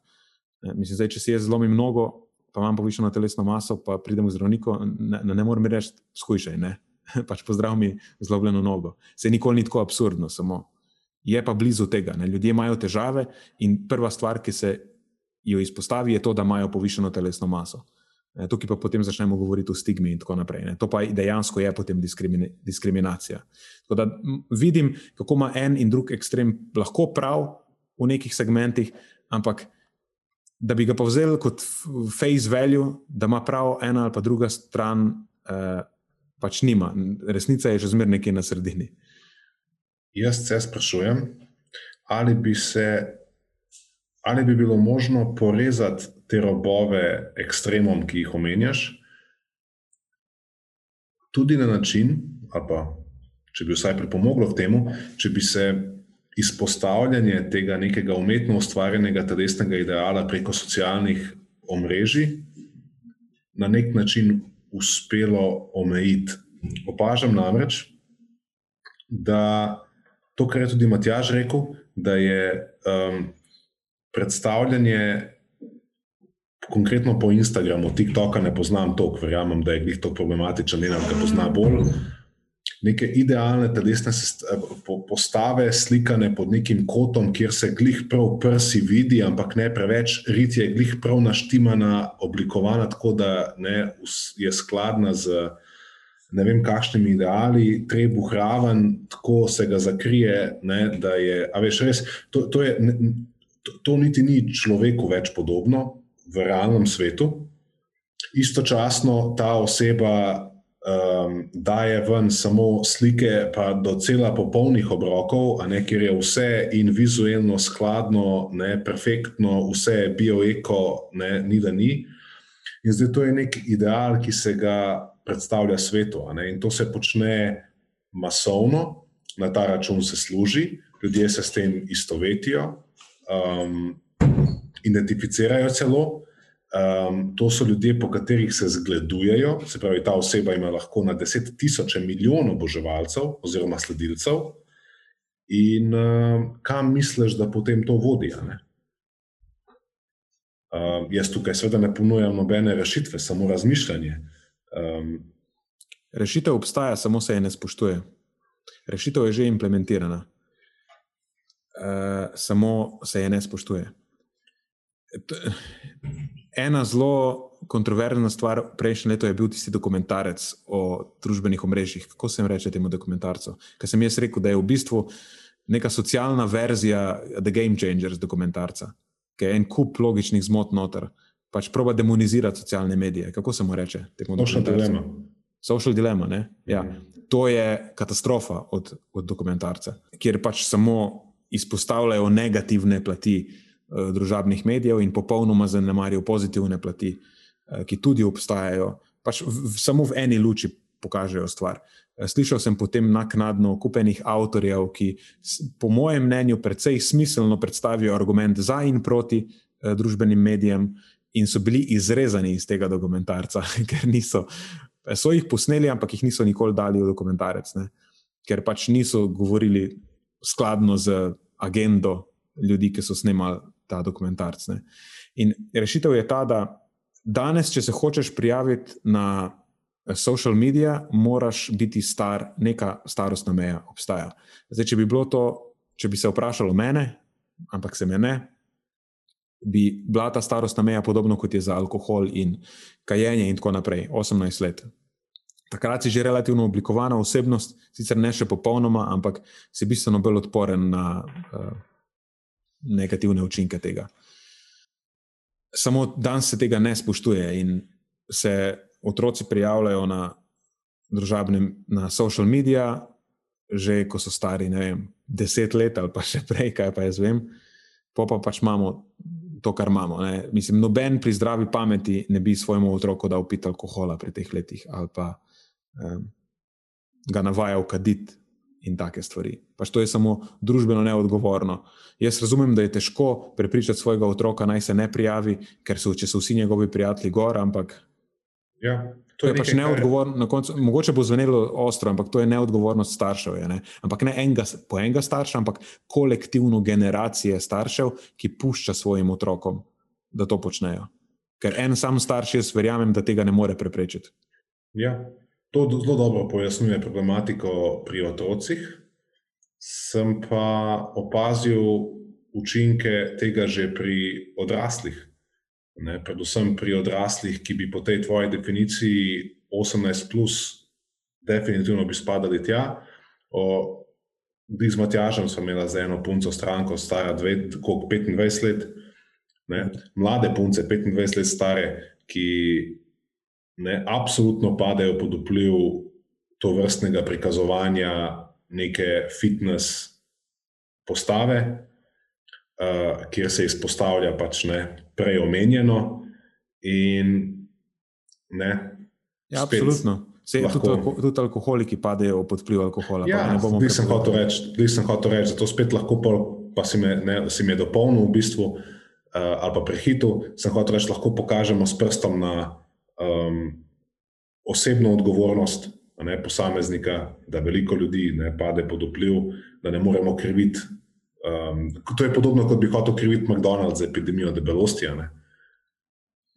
Ne, mislim, zdaj, če si jaz zlomim mnogo, pa imam povišeno telesno maso, pa pridem v zdravniku, ne, ne morem reči, shujšaj, ne. Pač pozdrav mi zlobljeno nogo. Se nikoli ni tako absurdno, samo je pa blizu tega. Ne? Ljudje imajo težave in prva stvar, ki se jo izpostavi, je to, da imajo povišeno telesno maso. Tukaj pa potem začnemo govoriti o stigmi in tako naprej. Ne? To pa dejansko je potem diskriminacija. Tako da vidim, kako ima en in drug ekstrem lahko prav v nekih segmentih, ampak da bi ga povzel kot face value, da ima prav ena ali pa druga stran, eh, pač nima. Resnica je že zmeraj nekje na sredini. Jaz se sprašujem, ali bi, se, ali bi bilo možno porezati te robove ekstremom, ki jih omenjaš, tudi na način, ali pa če bi vsaj pripomoglo k temu, če bi se izpostavljanje tega nekega umetno ustvarjenega telesnega ideala preko socialnih omrežij na nek način uspelo omejiti. Opažam namreč, da to, kar je tudi Matjaž rekel, da je um, predstavljanje, konkretno po Instagramu, TikToka ne poznam toliko, verjamem, da je glih to problematičen, ne ga pozna bolj. Neke idealne telesne postave, slikane pod nekim kotom, kjer se glih prav prsi vidi, ampak ne preveč, rit je glih prav naštimana, oblikovana tako, da ne, je skladna z ne vem, kakšnimi ideali, trebuh raven, tako se ga zakrije. Ne, je, veš, res, to, to, je, to, to niti ni človeku več podobno v realnem svetu. Istočasno ta oseba um, daje ven samo slike, pa do cela popolnih obrokov, ne, kjer je vse in vizualno skladno, ne, perfektno, vse bioeko, ne, ni da ni. In zdaj to je nek ideal, ki se ga predstavlja svetu. In to se počne masovno, na ta račun se služi, ljudje se s tem istovetijo, um, identificirajo celo. Um, to so ljudje, po katerih se zgledujejo, se pravi, ta oseba ima lahko na deset tisoče milijonov oboževalcev oziroma sledilcev. In um, kam misliš, da potem to vodi? Um, jaz tukaj seveda ne ponujam nobene rešitve, samo razmišljanje. Um, Rešitev obstaja, samo se je ne spoštuje. Rešitev je že implementirana, uh, samo se je ne spoštuje. Ena zelo kontroverzna stvar prejšnje leto je bil tisti dokumentarec o družbenih omrežjih. Kako se jim reče temu dokumentarcu? Ker sem jaz rekel, da je v bistvu neka socialna verzija The Game Changers dokumentarca, ki je en kup logičnih zmot noter, pač proba demonizirati socialne medije. Kako se mu reče? Social dilema. Social dilema. Ja. Mm. To je katastrofa od, od dokumentarca, kjer pač samo izpostavljajo negativne plati. Eh, družabnih medijev in popolnoma zanemarijo pozitivne plati, eh, ki tudi obstajajo, pač v, samo v eni luči pokažejo stvar. Eh, slišal sem potem naknadno kupenih avtorjev, ki po mojem mnenju precej smiselno predstavijo argument za in proti družbenim medijem in so bili izrezani iz tega dokumentarca, ker niso. So jih posneli, ampak jih niso nikoli dali v dokumentarec, ne? ker pač niso govorili skladno z agendo ljudi, ki so snemali ta dokumentarc. Ne. In rešitev je ta, da danes, če se hočeš prijaviti na eh, social medije, moraš biti star, neka starostna meja obstaja. Zdaj, če bi bilo to, če bi se vprašalo mene, ampak se me ne. Bi bila ta starostna meja podobna kot je za alkohol in kajenje, in tako naprej, 18 let. Takrat si že relativno oblikovana osebnost, sicer ne še popolnoma, ampak si bistveno bolj odporen na uh, negativne učinke tega. Samo danes se tega ne spoštuje in se otroci prijavljajo na družabne, na social medije, že ko so stari, ne vem, deset let ali pa še prej, kaj pa jaz vem, pa pa pač imamo to, kar imamo. Ne. Mislim, noben pri zdravi pameti ne bi svojemu otroku dal piti alkohola pri teh letih ali pa um, ga navajal kaditi in take stvari. Pač to je samo družbeno neodgovorno. Jaz razumem, da je težko prepričati svojega otroka, naj se ne prijavi, ker so, so vsi njegovi prijatelji gor, ampak. Ja. To je, je pač neodgovorno, koncu, mogoče bo zvenelo ostro, ampak to je neodgovornost staršev. Je, ne? Ampak ne enega, po enega starša, ampak kolektivno generacije staršev, ki pušča svojim otrokom, da to počnejo. Ker en sam starš, jaz verjamem, da tega ne more preprečiti. Ja, To zelo dobro pojasnjuje problematiko pri otrocih. Sem pa opazil učinke tega že pri odraslih. Ne, predvsem pri odraslih, ki bi po tej tvoji definiciji 18, plus, definitivno bi spadali tja. Z Matjažem sem imela za eno punco stranko, stara 25 let, ne, mlade punce, 25 let stare, ki ne, absolutno padejo pod vpliv to vrstnega prikazovanja neke fitness postave, uh, kjer se izpostavlja pač ne prej omenjeno. In, ne, ja, absolutno. Se, lahko, tudi, tudi alkoholiki padejo pod vpliv alkohola. Ja, ne sem hotel reči, reč, zato spet lahko, pol, pa si me, ne, si me dopolnil v bistvu, uh, ali pa prehitil. Sem hotel reči, lahko pokažemo s prstom na um, osebno odgovornost ne, posameznika, da veliko ljudi ne pade pod vpliv, da ne moremo kriviti. Um, to je podobno, kot bi hotel kriviti McDonald's za epidemijo debelosti.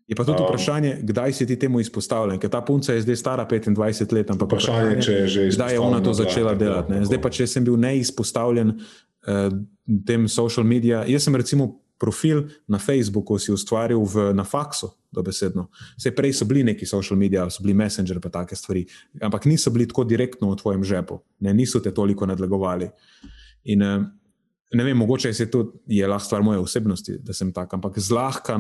Je pa tudi um, vprašanje, kdaj si ti temu izpostavljen, ker ta punca je zdaj stara 25 let. Vprašanje, vprašanje, če je že izpostavljena. Zdaj je ona to začela da, delati. Tako, zdaj pa, če sem bil neizpostavljen uh, tem social medijam, jaz sem recimo profil na Facebooku si ustvaril v, na faksu, dobesedno. Vse prej so bili neki social mediji, so bili Messenger, pa take stvari, ampak niso bili tako direktno v tvojem žepu, ne, niso te toliko nadlegovali. In eh, ne vem, mogoče je to je lahko stvar moje osebnosti, da sem tak, ampak zlahka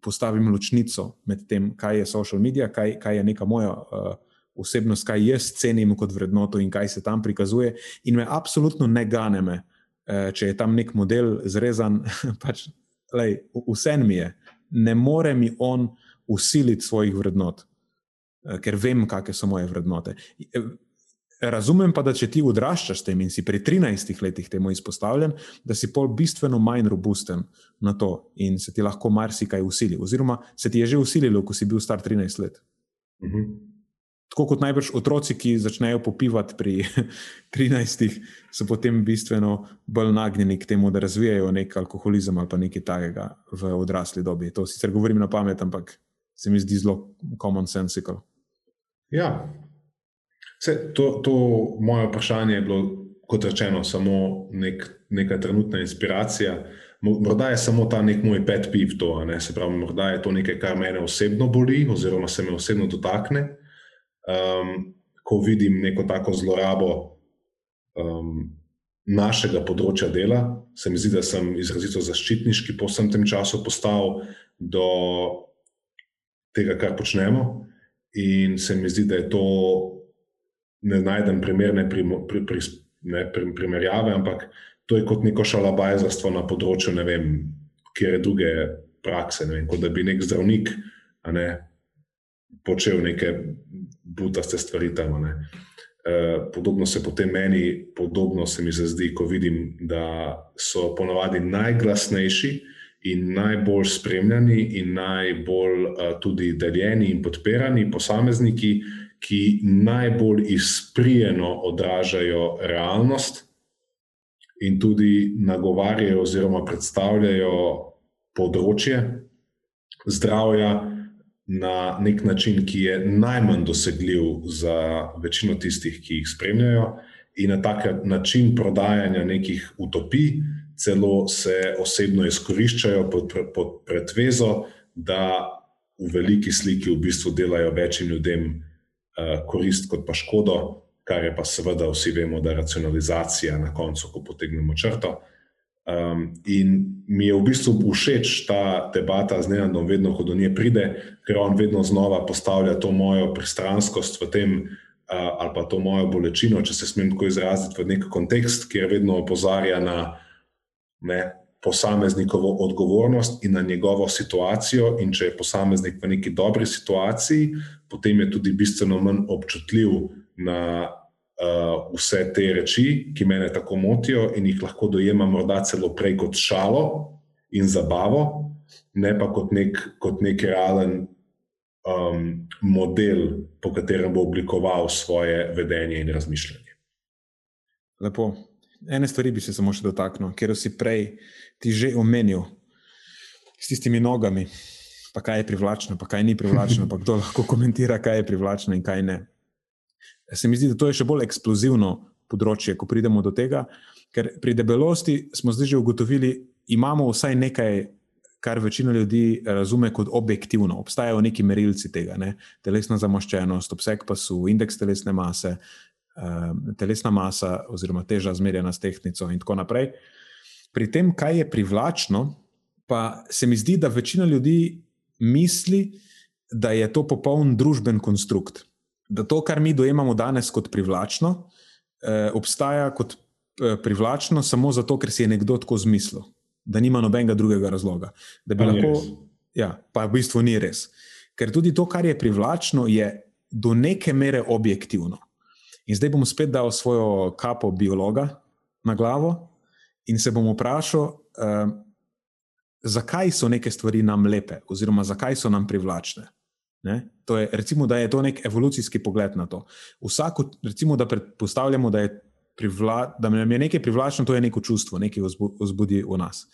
postavim ločnico med tem, kaj je social medija, kaj, kaj je neka moja uh, osebnost, kaj jaz cenim kot vrednoto in kaj se tam prikazuje. In me absolutno ne gane, me, uh, če je tam nek model zrezan, pač lej, vse mi je. Ne more mi on usiliti svojih vrednot, uh, ker vem, kakšne so moje vrednote. Razumem pa, da če ti odraščaš tem in si pri 13 letih temu izpostavljen, da si pol bistveno manj robusten na to in se ti lahko marsikaj usili. Oziroma se ti je že usililo, ko si bil star 13 let. Uh mhm. -huh. Tako kot najbrž otroci, ki začnejo popivati pri 13, so potem bistveno bolj nagnjeni k temu, da razvijajo nek alkoholizem ali pa nekaj takega v odrasli dobi. To sicer govorim na pamet, ampak se mi zdi zelo common sensical. Ja, Vse, to, to moje vprašanje je bilo, kot rečeno, samo nek, neka trenutna inspiracija. Morda je samo ta nek moj pet piv to, ne? se pravi, morda je to nekaj, kar mene osebno boli, oziroma se me osebno dotakne. Um, ko vidim neko tako zlorabo um, našega področja dela, se mi zdi, da sem izrazito zaščitniški po vsem tem času postal do tega, kar počnemo. In se mi zdi, da je to ne najdem primerne pri, pri, pri, ne, pri, primerjave, ampak to je kot neko šalabajzarstvo na področju, ne vem, kjer je druge prakse. Vem, kot da bi nek zdravnik ne, počel neke butaste stvari tam. Ne. Uh, podobno se potem meni, podobno se mi zdi, ko vidim, da so ponavadi najglasnejši in najbolj spremljani, in najbolj uh, tudi deljeni in podpirani posamezniki, ki najbolj izprijeno odražajo realnost in tudi nagovarjajo oziroma predstavljajo področje zdravja na nek način, ki je najmanj dosegljiv za večino tistih, ki jih spremljajo, in na tak način prodajanja nekih utopij, celo se osebno izkoriščajo pod, pod pretvezo, da v veliki sliki v bistvu delajo večjim ljudem. Eh, korist kot pa škodo, kar je pa seveda vsi vemo, da je racionalizacija na koncu, ko potegnemo črto. Um, in mi je v bistvu všeč ta debata z Nenadom, vedno, ko do nje pride, ker on vedno znova postavlja to mojo pristranskost v tem, uh, ali pa to mojo bolečino, če se smem tako izraziti, v nek kontekst, kjer vedno opozarja na ne, posameznikovo odgovornost in na njegovo situacijo. In če je posameznik v neki dobri situaciji, potem je tudi bistveno manj občutljiv na uh, vse te reči, ki me tako motijo in jih lahko dojemam morda celo prej kot šalo in zabavo, ne pa kot nek, kot nek realen. Um, model, po katerem bo oblikoval svoje vedenje in razmišljanje. Lepo. Ene stvari bi se samo še dotaknil, ker si prej ti že omenil s tistimi nogami, pa kaj je privlačno, pa kaj ni privlačno, pa kdo lahko komentira, kaj je privlačno in kaj ne. Se mi zdi, da to je še bolj eksplozivno področje, ko pridemo do tega, ker pri debelosti smo zdaj že ugotovili, imamo vsaj nekaj. Kar večina ljudi razume kot objektivno. Obstajajo neki merilci tega, ne? telesna zamoščenost, obseg pasu, indeks telesne mase, Um, telesna masa, oziroma teža, zmerjena s tehnico, in tako naprej. Pri tem, kaj je privlačno, pa se mi zdi, da večina ljudi misli, da je to popoln družben konstrukt. Da to, kar mi dojemamo danes kot privlačno, eh, obstaja kot eh, privlačno samo zato, ker si je nekdo tako zmislil, da nima nobenega drugega razloga. Pa, lahko, ja, pa v bistvu ni res. Ker tudi to, kar je privlačno, je do neke mere objektivno. In zdaj bom spet dal svojo kapo biologa na glavo in se bom vprašal, uh, zakaj so neke stvari nam lepe, oziroma zakaj so nam privlačne. Je, recimo, da je to nek evolucijski pogled na to. Vsako, recimo, da predpostavljamo, da je, privla, da nam je nekaj privlačno, to je neko čustvo, nekaj vzbudi v nas.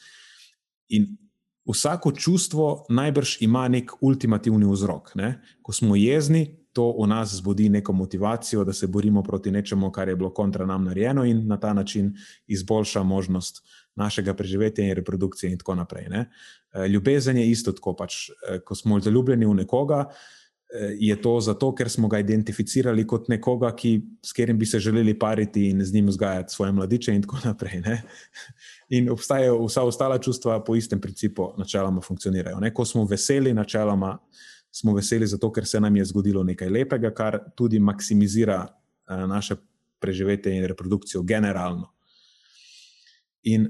In vsako čustvo najbrž ima nek ultimativni vzrok. Ne? Ko smo jezni, to v nas zbudi neko motivacijo, da se borimo proti nečemu, kar je bilo kontra nam narejeno in na ta način izboljša možnost našega preživetja in reprodukcije, in tako naprej. Ne? Eh, ljubezen je isto tako. Pač, eh, ko smo zaljubljeni v nekoga, eh, je to zato, ker smo ga identificirali kot nekoga, ki, s katerim bi se želeli pariti in z njim vzgajati svoje mladiče, in tako naprej. Ne? In obstajajo vsa ostala čustva po istem principu, načeloma funkcionirajo. Ne? Ko smo veseli, načeloma smo veseli zato, ker se nam je zgodilo nekaj lepega, kar tudi maksimizira uh, naše preživetje in reprodukcijo generalno. In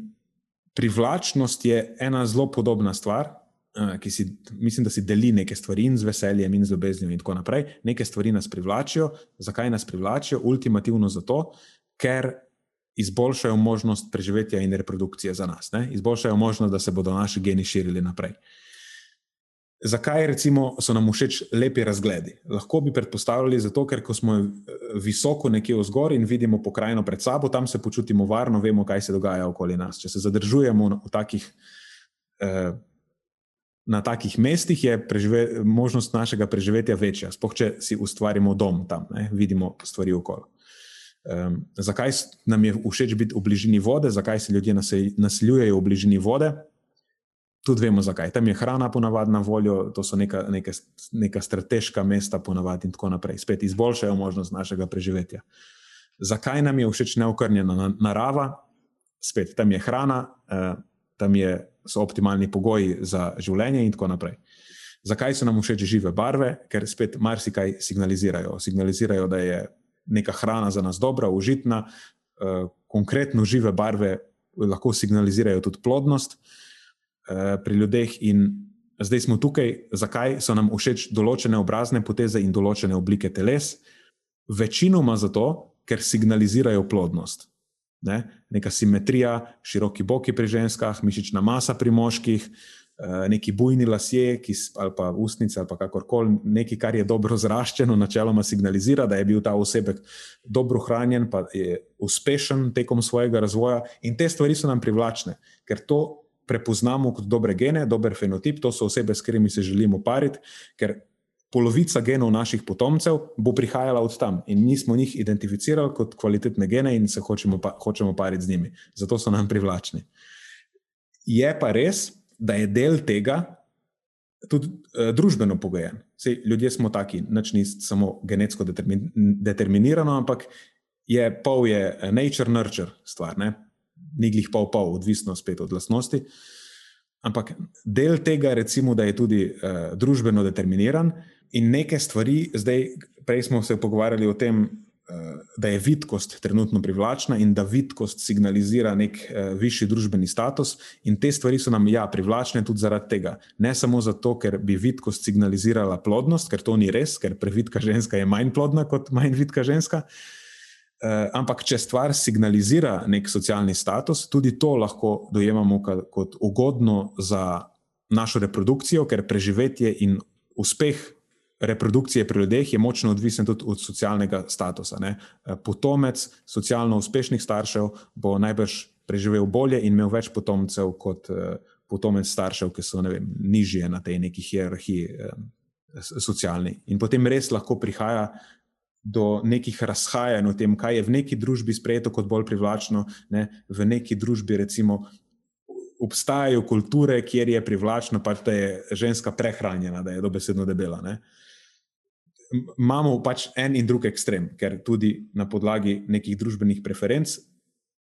privlačnost je ena zelo podobna stvar, uh, ki si, mislim, da si deli neke stvari in z veseljem, in z ljubeznijo, in tako naprej. Neke stvari nas privlačijo. Zakaj nas privlačijo? Ultimativno zato, ker izboljšajo možnost preživetja in reprodukcije za nas, ne? izboljšajo možnost, da se bodo naši geni širili naprej. Zakaj recimo, so nam všeč lepi razgledi? Lahko bi predpostavljali, zato, ker smo eh, visoko nekje v zgor in vidimo pokrajino pred sabo, tam se počutimo varno, vemo, kaj se dogaja okoli nas. Če se zadržujemo takih, eh, na takih mestih, je prežive, možnost našega preživetja večja. Sploh če si ustvarimo dom tam, ne? vidimo stvari okoli. Um, zakaj nam je všeč biti v bližini vode, zakaj se ljudje naseljujejo v bližini vode? Tudi vemo, zakaj. Tam je hrana, ponavadi na voljo, to so neka, neka, neka strateška mesta, ponavadi in tako naprej. Spet izboljšajo možnost našega preživetja. Zakaj nam je všeč neokrnjena narava? Spet tam je hrana, uh, tam je, so optimalni pogoji za življenje in tako naprej. Zakaj so nam všeč žive barve? Ker spet marsikaj signalizirajo. Signalizirajo, da je neka hrana za nas dobra, užitna, uh, konkretno žive barve lahko signalizirajo tudi plodnost uh, pri ljudeh. In zdaj smo tukaj, zakaj so nam všeč določene obrazne poteze in določene oblike teles? Večinoma zato, ker signalizirajo plodnost. Ne? Neka simetrija, široki boki pri ženskah, mišična masa pri moških, Eh, neki bujni lasje ki, ali pa ustnice ali kakorkoli, nekaj, kar je dobro zraščeno, načeloma signalizira, da je bil ta osebek dobro hranjen, pa je uspešen tekom svojega razvoja. In te stvari so nam privlačne, ker to prepoznamo kot dobre gene, dober fenotip, to so osebe, s katerimi se želimo pariti. Polovica genov naših potomcev bo prihajala od tam, in mi smo njih identificirali kot kvalitetne gene, in se hočemo, pa, hočemo pariti z njimi. Zato so nam privlačni. Je pa res, da je del tega tudi uh, družbeno pogojen. Sej, ljudje smo taki, nič ni samo genetsko determin, determinirano, ampak je pol je eh, nature nurture stvar, ne? Ni glih pol pol, odvisno spet od lastnosti. Ampak del tega, recimo, da je tudi uh, družbeno determiniran in neke stvari, zdaj, prej smo se pogovarjali o tem, Eh, da je vidkost trenutno privlačna in da vidkost signalizira nek uh, višji družbeni status, in te stvari so nam ja, privlačne tudi zaradi tega. Ne samo zato, ker bi vidkost signalizirala plodnost, ker to ni res, ker previdka ženska je manj plodna kot manj vidka ženska. Uh, ampak, če stvar signalizira nek socialni status, tudi to lahko dojemamo kot ugodno za našo reprodukcijo, ker preživetje in uspeh reprodukcije pri ljudeh je močno odvisen tudi od socialnega statusa. Ne. Potomec socialno uspešnih staršev bo najbrž preživel bolje in imel več potomcev kot eh, potomec staršev, ki so vem, nižje na tej neki hierarhiji eh, socialni. In potem res lahko prihaja do nekih razhajanj o tem, kaj je v neki družbi sprejeto kot bolj privlačno, ne. v neki družbi recimo. Obstajajo kulture, kjer je privlačno, pač, da je ženska prehranjena, da je dobesedno debela. Uh, imamo pač en in drug ekstrem, ker tudi na podlagi nekih družbenih preferenc,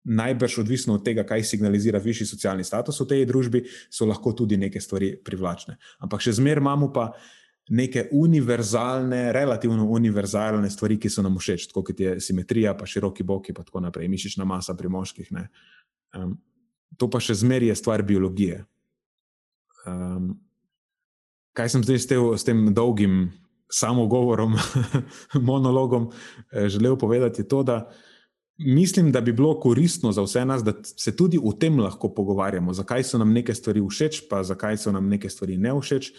najbrž odvisno od tega, kaj signalizira višji socialni status v tej družbi, so lahko tudi neke stvari privlačne. Ampak še zmeraj imamo pa neke univerzalne, relativno univerzalne stvari, ki so nam všeč, kot je simetrija, pa široki boki, pa tako naprej, mišična masa pri moških. Um, to pa še zmeraj je stvar biologije. Um, kaj sem zdaj s, te, s tem dolgim samo govorom, monologom eh, želel povedati, je to, da mislim, da bi bilo koristno za vse nas, da se tudi o tem lahko pogovarjamo, zakaj so nam neke stvari všeč, pa zakaj so nam neke stvari ne všeč.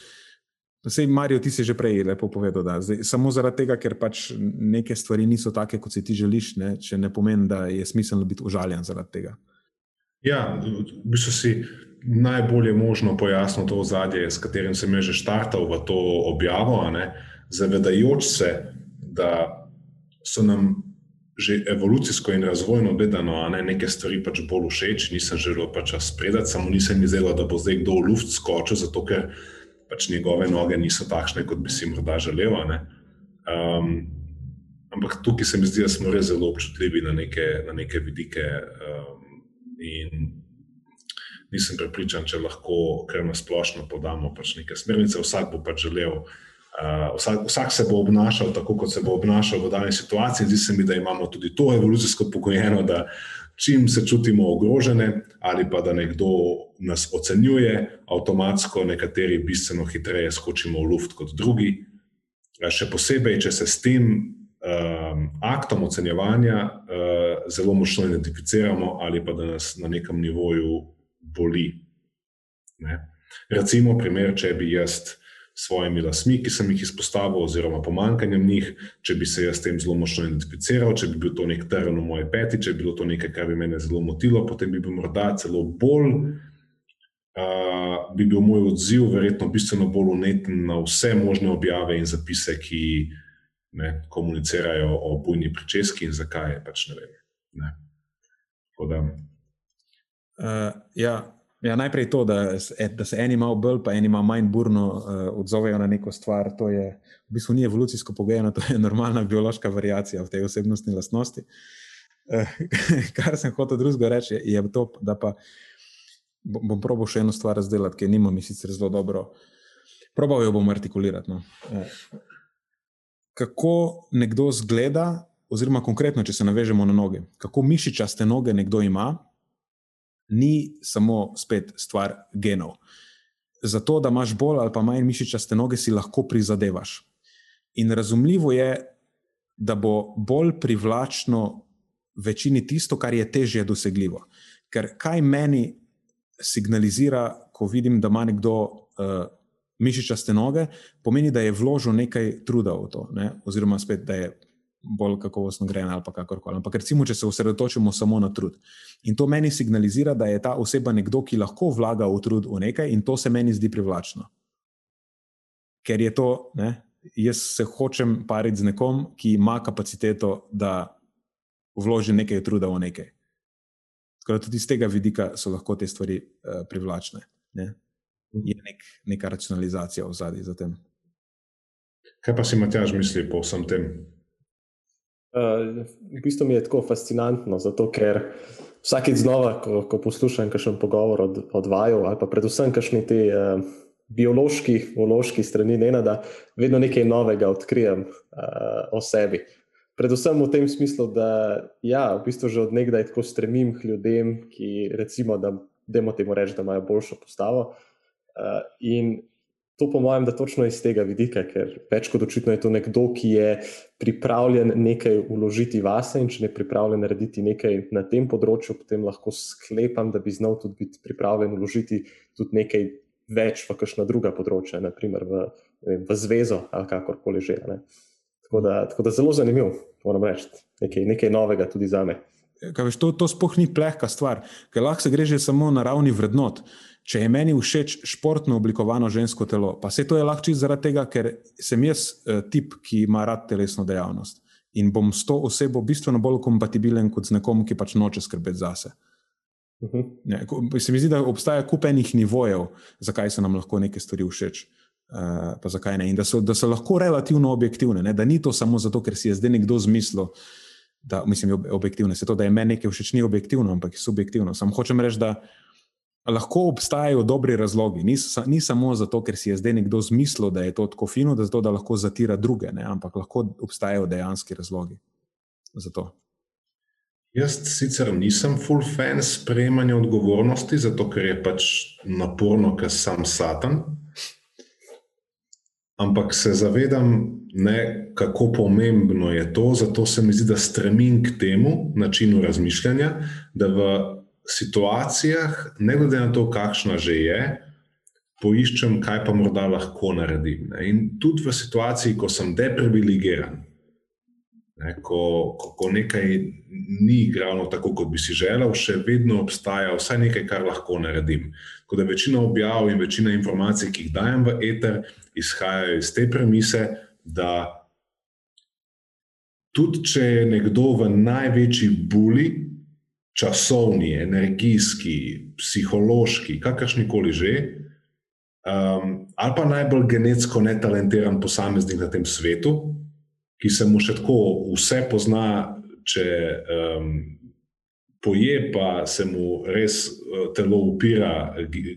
Sej, Marijo, ti si že prej lepo povedal, da zdaj, samo zaradi tega, ker pač neke stvari niso take, kot si ti želiš, ne, če ne pomeni, da je smiselno biti užaljen zaradi tega. Ja, v bistvu si najbolje možno pojasnil to ozadje, s katerim sem že štartal v to objavo. Ne zavedajoč se, da so nam že evolucijsko in razvojno gledano ne, neke stvari pač bolj všeč, nisem želel pač spredati, samo nisem mi zdelo, da bo zdaj kdo v luft skočil, zato ker pač njegove noge niso takšne, kot bi si morda želel. Um, ampak tukaj se mi zdi, da smo res zelo občutljivi na neke, na neke vidike. Um, in nisem prepričan, če lahko kar na splošno podamo pač neke smernice. Vsak bo pač želel Uh, vsak, vsak se bo obnašal tako, kot se bo obnašal v dani situaciji. Zdi se mi, da imamo tudi to evolucijsko pokojeno, da čim se čutimo ogrožene ali pa da nekdo nas ocenjuje, avtomatsko nekateri bistveno hitreje skočimo v luft kot drugi. Še posebej, če se s tem um, aktom ocenjevanja uh, zelo močno identificiramo ali pa da nas na nekem nivoju boli. Ne? Recimo, primer, če bi jaz svojimi lasmi, ki sem jih izpostavil, oziroma pomankanjem njih, če bi se jaz s tem zelo močno identificiral, če bi bil to nek teren v moje peti, če bi bilo to nekaj, kar bi me zelo motilo, potem bi bil morda celo bolj, uh, bi bil moj odziv verjetno bistveno bolj uneten na vse možne objave in zapise, ki ne, komunicirajo o bujni pričeski in zakaj je pač ne vem. Ne. Da, uh, ja, Ja, najprej to, da, da se eni malo bolj, pa eni malo manj burno uh, odzovejo na neko stvar. To je v bistvu ni evolucijsko pogojeno, to je normalna biološka variacija v tej osebnostni lastnosti. Uh, kar sem hotel drugega reči, je to, da pa bom probil še eno stvar razdeliti, ki nima mi sicer zelo dobro. Probal jo bom artikulirati. No. Uh, kako nekdo zgleda, oziroma konkretno, če se navežemo na noge, kako mišičaste noge nekdo ima ni samo spet stvar genov. Zato, da imaš bolj ali pa manj mišičaste noge, si lahko prizadevaš. In razumljivo je, da bo bolj privlačno večini tisto, kar je težje dosegljivo. Ker kaj meni signalizira, ko vidim, da ima nekdo uh, mišičaste noge, pomeni, da je vložil nekaj truda v to, ne? oziroma spet, da je bolj kakovostno grejena ali kakorkoli. Ampak recimo, če se osredotočimo samo na trud. In to meni signalizira, da je ta oseba nekdo, ki lahko vlaga v trud v nekaj, in to se meni zdi privlačno. Ker je to, ne, jaz se hočem pariti z nekom, ki ima kapaciteto, da vloži nekaj truda v nekaj. Tako da tudi iz tega vidika so lahko te stvari uh, privlačne. Ne. Je nek, neka racionalizacija v zadnji za tem. Kaj pa si Matjaž misli po vsem tem? Uh, v bistvu mi je tako fascinantno, zato ker vsakeč znova, ko, ko poslušam kakšen pogovor od, od vaju, ali pa predvsem kakšni ti uh, biološki, biološki strani Nenada, vedno nekaj novega odkrijem uh, o sebi. Predvsem v tem smislu, da ja, v bistvu že od nekdaj tako stremim k ljudem, ki recimo, da demo temu reči, da imajo boljšo postavo. Uh, in to po mojem, da točno iz tega vidika, ker več kot očitno je to nekdo, ki je pripravljen nekaj uložiti vase in če je pripravljen narediti nekaj na tem področju, potem lahko sklepam, da bi znal tudi biti pripravljen uložiti tudi nekaj več v kakšna druga področja, naprimer v, vem, v zvezo ali kakorkoli že. Tako da, tako da zelo zanimivo, moram reči, nekaj, nekaj novega tudi za me. Veš, to to sploh ni plehka stvar, ker lahko se gre že samo na ravni vrednot. Če je meni všeč športno oblikovano žensko telo, pa se to je lahko zaradi tega, ker sem jaz uh, tip, ki ima rad telesno dejavnost in bom s to osebo bistveno bolj kompatibilen kot z nekom, ki pač noče skrbeti zase. Uh mhm. -huh. ne, se mi zdi, da obstaja kup enih nivojev, zakaj se nam lahko neke stvari všeč. Uh, pa zakaj ne? In da so, da so lahko relativno objektivne, ne? da ni to samo zato, ker si je zdaj nekdo zmislil, da mislim, objektivne. Se to, da je meni nekaj všeč, ni objektivno, ampak je subjektivno. Sam hočem reči, da lahko obstajajo dobri razlogi. Ni, ni samo zato, ker si je zdaj nekdo zmislil, da je to tako fino, da, zato, da lahko zatira druge, ne? ampak lahko obstajajo dejanski razlogi za to. Jaz sicer nisem full fan sprejemanja odgovornosti, zato ker je pač naporno, ker sem satan. Ampak se zavedam, ne, kako pomembno je to, zato se mi zdi, da stremim k temu načinu razmišljanja, da v situacijah, ne glede na to, kakšna že je, poiščem, kaj pa morda lahko naredim. Ne. In tudi v situaciji, ko sem deprivilegiran, ne, ko, ko, ko nekaj ni igralo tako, kot bi si želel, še vedno obstaja vsaj nekaj, kar lahko naredim. Tako da večina objav in večina informacij, ki jih dajem v eter, izhajajo iz te premise, da tudi če je nekdo v največji buli, časovni, energijski, psihološki, kakršni koli že, um, ali pa najbolj genetsko netalentiran posameznik na tem svetu, ki se mu še tako vse pozna, če um, poje, pa se mu res uh, telo upira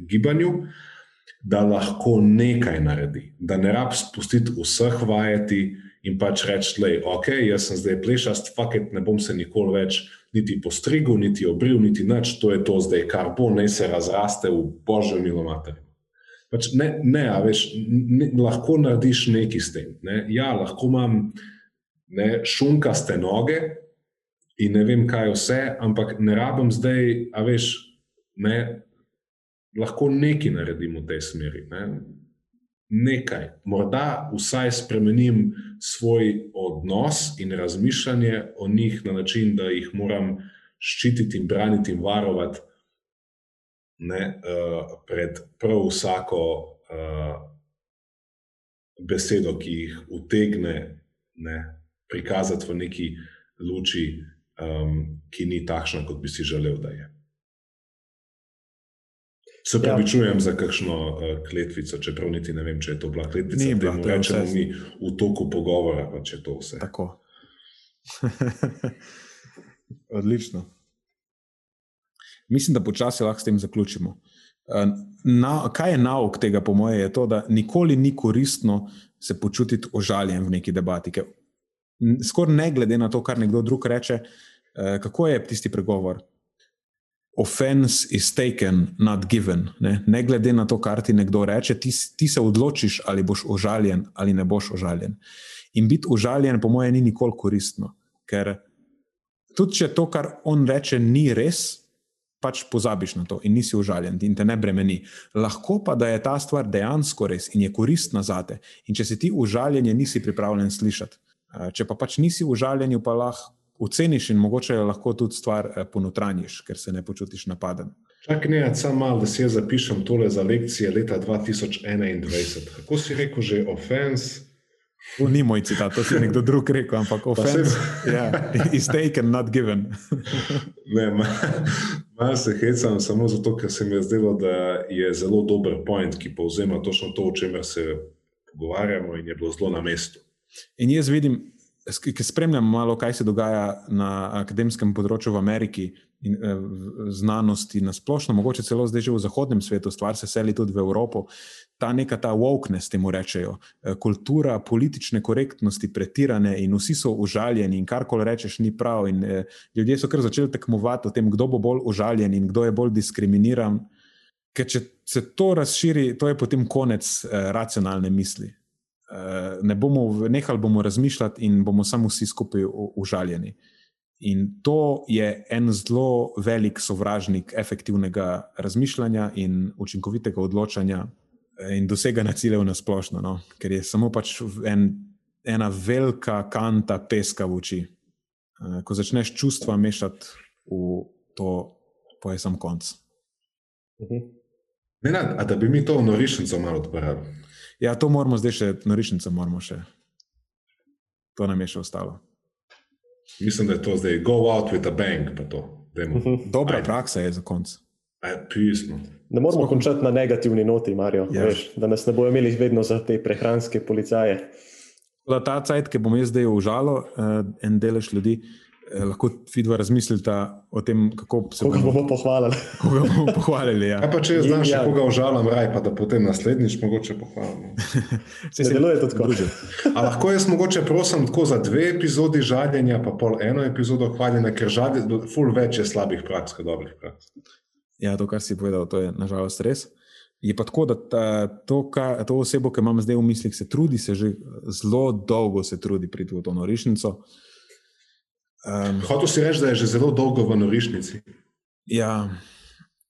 gibanju. da lahko nekaj naredi, da ne rab spustiti vseh vajeti in pač reči, da je ok, jaz sem zdaj plešast, faket ne bom se nikoli več niti postrigel, niti obril, niti nič, to je to zdaj, kar bo, naj se razraste v božjo milomater. Pač ne, ne, a veš, ne, lahko narediš nekaj s tem. Ne. Ja, lahko imam ne, šunkaste noge in ne vem, kaj vse, ampak ne rabim zdaj, a veš, ne, lahko nekaj naredim v tej smeri. Ne. Nekaj, morda vsaj spremenim svoj odnos in razmišljanje o njih na način, da jih moram ščititi in braniti in varovati ne, uh, pred prav vsako uh, besedo, ki jih utegne ne, prikazati v neki luči, um, ki ni takšna, kot bi si želel, da je. Se pravi, ja. čujem za kakšno uh, kletvico, čeprav niti ne vem, če je to bila kletvica. Ni bila, to rečemo mi v toku pogovora, pa če to vse. Tako. Odlično. Mislim, da počasi lahko s tem zaključimo. Na, kaj je nauk tega, po mojem, je to, da nikoli ni koristno se počutiti ožaljen v neki debati. Skoraj ne glede na to, kar nekdo drug reče, eh, kako je tisti pregovor offense is taken, not given. Ne, ne glede na to, kar ti nekdo reče, ti, ti se odločiš, ali boš užaljen ali ne boš užaljen. In biti užaljen, po mojem, ni nikoli koristno. Ker tudi če to, kar on reče, ni res, pač pozabiš na to in nisi užaljen in te ne bremeni. Lahko pa, da je ta stvar dejansko res in je koristna za te. In če si ti užaljen, nisi pripravljen slišati. Če pa pač nisi užaljen, pa lahko oceniš in mogoče lahko tudi stvar eh, ponotranjiš, ker se ne počutiš napaden. Čakaj, ne, samo malo, da si jaz zapišem tole za lekcije leta 2021. Kako si rekel, že offense? To ni moj citat, to si nekdo drug rekel, ampak offense yeah, is taken, not given. ne, malo se hecam samo zato, ker se mi je zdelo, da je zelo dober point, ki povzema točno to, o čemer se pogovarjamo in je bilo zelo na mestu. In jaz vidim, ki spremljam malo, kaj se dogaja na akademskem področju v Ameriki in eh, znanosti na splošno, mogoče celo zdaj že v zahodnem svetu, stvar se seli tudi v Evropo. Ta neka ta wokeness, temu rečejo, eh, kultura politične korektnosti, pretirane in vsi so užaljeni, in karkoli rečeš, ni prav. In, eh, ljudje so kar začeli tekmovati o tem, kdo bo bolj užaljen in kdo je bolj diskriminiran. Ker če se to razširi, to je potem konec eh, racionalne misli. Eh, ne bomo nehali bomo razmišljati in bomo samo vsi skupaj užaljeni. In to je en zelo velik sovražnik efektivnega razmišljanja in učinkovitega odločanja eh, in doseganja ciljev na splošno, no? ker je samo pač en, ena velika kanta peska v oči. Eh, ko začneš čustva mešati v to, pa je sam konc. Mhm. Ne, ne, da bi mi to norišnico malo odprli. Ja, to moramo zdaj še na rečnici, moramo še. To nam je še ostalo. Mislim, da je to zdaj go out with a bang. Mhm. Dobra Ajde. praksa je za konec. Ne moramo Spokoj. končati na negativni noti, Marijo, ja. veš, da nas ne bojo imeli vedno za te prehranske policaje. Ta cajt, ki bom jaz zdaj užalil, uh, en delež ljudi, uh, Eh, lahko vidva razmislita o tem, kako se bomo, bomo pohvalili. Koga bomo pohvalili ja. pa če jaz znaš, ja. koga užalam, raj, pa da potem naslednjič mogoče pohvalim. se se deluje tako. A lahko jaz mogoče prosim tako za dve epizodi žaljenja, pa pol eno epizodo hvaljenja, ker žalje, ful več je slabih praks, kot dobrih praks. Ja, to, kar si povedal, to je nažalost res. Je pa tako, da ta, to, ka, to osebo, ki imam zdaj v mislih, se trudi, se že zelo dolgo se trudi priti v to norišnico. Um, Hotel si reči, da je že zelo dolgo v norišnici. Ja,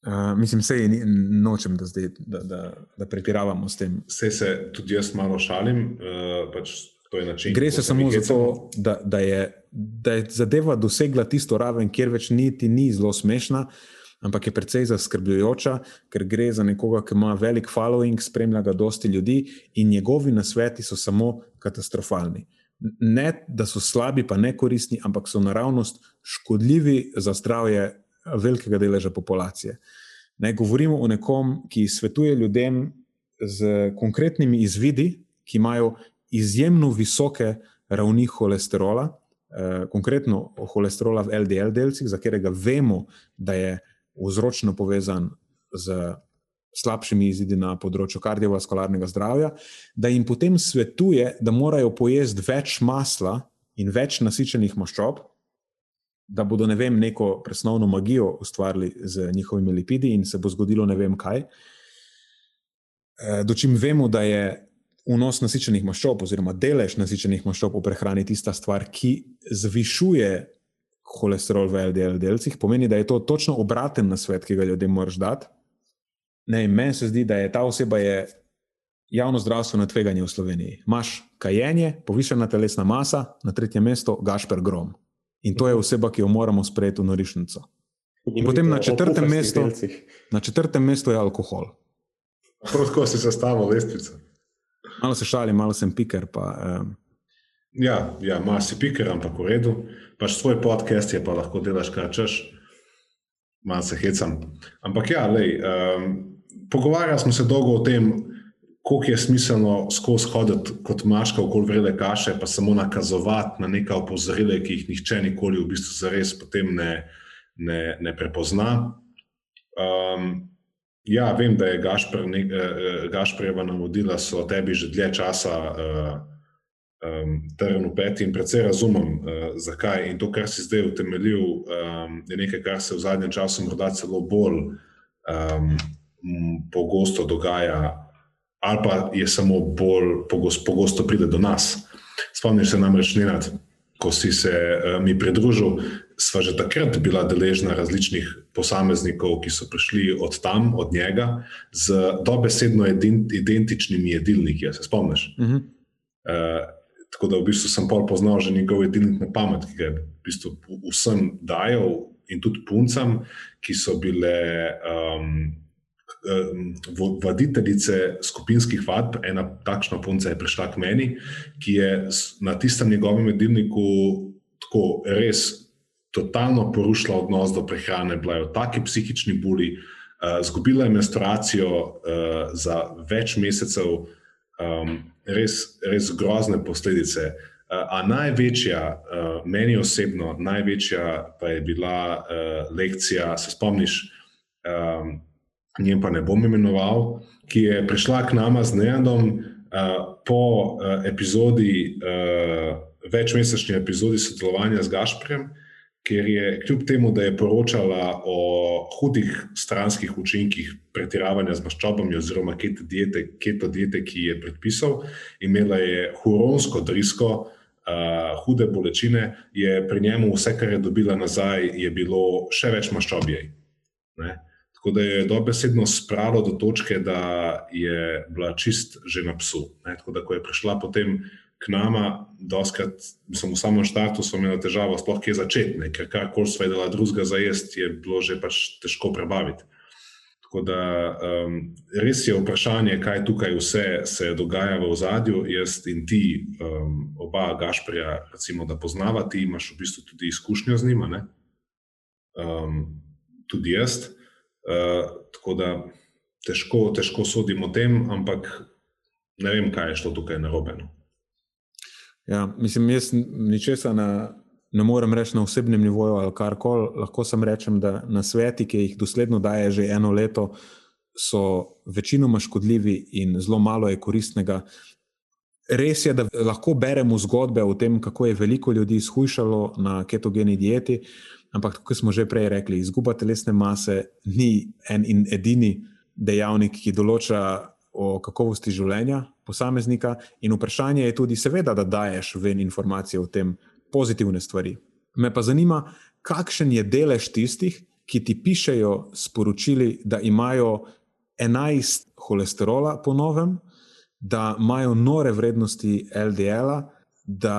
uh, mislim, se je nočem, da, zdaj, da, da, da pretiravamo s tem. Vse se tudi jaz malo šalim. Uh, pač način, Gre se samo za to, da, da, je, da je zadeva dosegla tisto raven, kjer več niti ni zelo smešna. Ampak je precej zaskrbljujoča, ker gre za nekoga, ki ima velik following, spremlja ga dosti ljudi in njegovi nasveti so samo katastrofalni. Ne da so slabi, pa ne koristni, ampak so naravnost škodljivi za zdravje velikega deleža populacije. Ne govorimo o nekom, ki svetuje ljudem z konkretnimi izvidi, ki imajo izjemno visoke ravni holesterola, eh, konkretno holesterola v LDL delcih, za katerega vemo, da je vzročno povezan z slabšimi izidi na področju kardiovaskularnega zdravja, da jim potem svetuje, da morajo pojesti več masla in več nasičenih maščob, da bodo ne vem, neko presnovno magijo ustvarili z njihovimi lipidi in se bo zgodilo ne vem kaj. Dočim vemo, da je vnos nasičenih maščob, oziroma delež nasičenih maščob v prehrani tista stvar, ki zvišuje holesterol v LDL delcih, pomeni, da je to točno obraten na svet, ki ga ljudem moraš dati. Meni se zdi, da je ta oseba je javno zdravstveno tveganje v Sloveniji. Imáš kajenje, povišena telesna masa, na tretjem mestu Gašper Grom. In to je oseba, ki jo moramo sprejeti v norišnico. In potem na četrtem, mestu, na četrtem mestu je alkohol. Prav tako si sestavil lestvico. Malo se šalim, malo sem piker. Pa, um... Ja, ja malo si piker, ampak v redu. Pač svoj podcast je pa lahko delaš, kar češ. Malo se hecam. Ampak ja, lej, um, pogovarjali smo se dolgo o tem, koliko je smiselno skozi hoditi kot maška okoli vrele kaše, pa samo nakazovati na neka opozorile, ki jih nihče nikoli v bistvu zares potem ne, ne, ne prepozna. Um, ja, vem, da je Gašpr, ne, uh, Gašpreva navodila so tebi že dlje časa uh, um, trn v peti in predvsej razumem, uh, zakaj. In to, kar si zdaj utemeljil, um, je nekaj, kar se v zadnjem času morda celo bolj um, pogosto dogaja ali pa je samo bolj pogosto, pogosto pride do nas. Spomniš se namreč, Nenad, ko si se uh, mi pridružil, sva že takrat bila deležna različnih posameznikov, ki so prišli od tam, od njega, z dobesedno identičnimi jedilniki. Se spomniš? Uh -huh. uh, tako da v bistvu sem pol poznal že njegov jedilnik na pamet, ki ga je v bistvu vsem dajal in tudi puncam, ki so bile. Um, voditeljice skupinskih vadb, ena takšna punca je prišla k meni, ki je na tistem njegovem jedilniku tako res totalno porušila odnos do prehrane, bila je v taki psihični buli, izgubila je menstruacijo za več mesecev, res, res grozne posledice. A največja, meni osebno, največja pa je bila lekcija, se spomniš, njen pa ne bom imenoval, ki je prišla k nama z Neandom uh, po uh, epizodi, uh, večmesečni epizodi sodelovanja z Gašprem, ker je kljub temu, da je poročala o hudih stranskih učinkih pretiravanja z maščobami oziroma keto diete, keto diete ki je predpisal, imela je huronsko drisko. Uh, hude bolečine, je pri njemu vse, kar je dobila nazaj, je bilo še več maščobjev. Tako da je dobesedno spravilo do točke, da je bila čist že na psu. Ne? Tako da, ko je prišla potem k nama, doskrat, mislim, v samem štartu smo imeli težavo, sploh kje začeti, ne? ker kar koli smo jedli drugega za jesti, je bilo že pač težko prebaviti. Tako da um, res je vprašanje, kaj tukaj vse se dogaja v ozadju. Jaz in ti, um, oba Gašprija, recimo, da poznavate, imaš v bistvu tudi izkušnjo z njima, um, tudi jaz. Uh, tako da težko, težko sodim o tem, ampak ne vem, kaj je šlo tukaj narobe. No. Ja, mislim, jaz ničesar ne, ne morem reči na osebnem nivoju ali kar koli. Lahko sem rečem, da na sveti, ki jih dosledno daje že eno leto, so večinoma škodljivi in zelo malo je koristnega. Res je, da lahko beremo zgodbe o tem, kako je veliko ljudi izhujšalo na ketogeni dieti, Ampak, kot smo že prej rekli, izguba telesne mase ni en in edini dejavnik, ki določa o kakovosti življenja posameznika. In vprašanje je tudi, seveda, da daješ ven informacije o tem, pozitivne stvari. Me pa zanima, kakšen je delež tistih, ki ti pišejo sporočili, da imajo 11 holesterola po novem, da imajo nore vrednosti LDL-a, da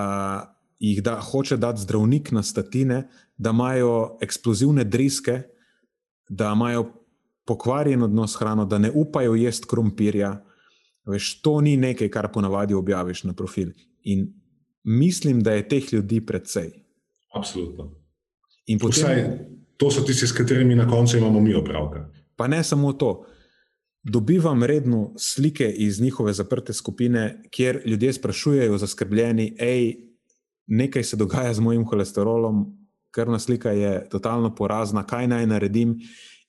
jih da, hoče dati zdravnik na statine, da imajo eksplozivne driske, da imajo pokvarjen odnos s hrano, da ne upajo jesti krompirja. Veš, to ni nekaj, kar ponavadi objaviš na profil. In mislim, da je teh ljudi precej. Absolutno. Potem, Vsaj, to so tisti, s katerimi na koncu imamo mi opravka. Pa ne samo to. Dobivam redno slike iz njihove zaprte skupine, kjer ljudje sprašujejo, zaskrbljeni, hej, nekaj se dogaja z mojim holesterolom, krvna slika je totalno porazna, kaj naj naredim.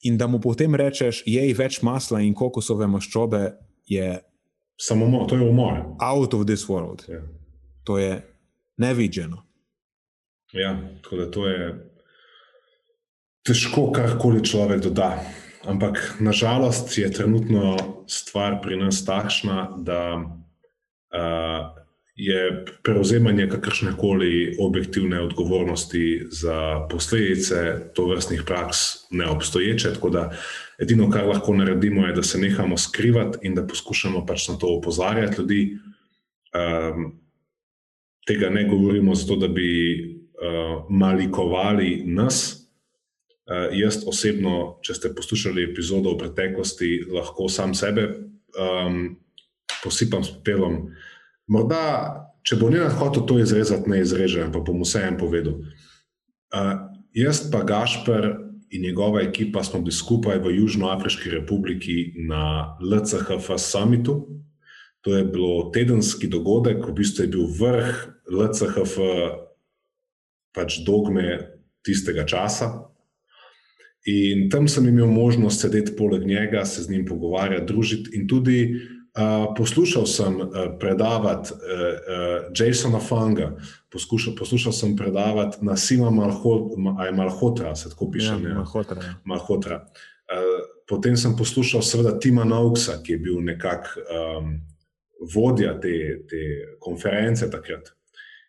In da mu potem rečeš, jej več masla in kokosove maščobe, je Samo mo- to je umor. out of this world. Ja. To je nevideno. Ja, tako da to je težko karkoli človek doda. Ampak nažalost je trenutno stvar pri nas takšna, da uh, je prevzemanje kakršne koli objektivne odgovornosti za posledice tovrstnih praks neobstoječe. Tako da edino, kar lahko naredimo, je, da se nehamo skrivati in da poskušamo pač na to opozarjati ljudi. Um, tega ne govorimo zato, da bi uh, malikovali nas. Uh, jaz osebno, če ste poslušali epizodo v preteklosti, lahko sam sebe um, posipam s pepelom. Morda, če bo Nenad hotel to izrezati, ne izreže, pa bom vseeno povedal. Uh, jaz pa Gašper in njegova ekipa smo bili skupaj v Južnoafriški republiki na LCHF summitu. To je bilo tedenski dogodek, v bistvu je bil vrh LCHF, pač dogme tistega časa. In tam sem imel možnost sedeti poleg njega, se z njim pogovarjati, družiti. In tudi uh, poslušal sem uh, predavati uh, uh, Jasona Fanga, poskušal, poslušal sem predavati Nasima Malhotra, Malhotra se tako piše. Ja, ne? Malhotra, ja. Malhotra. Uh, potem sem poslušal, seveda, Tima Noaksa, ki je bil nekako um, vodja te, te konference takrat.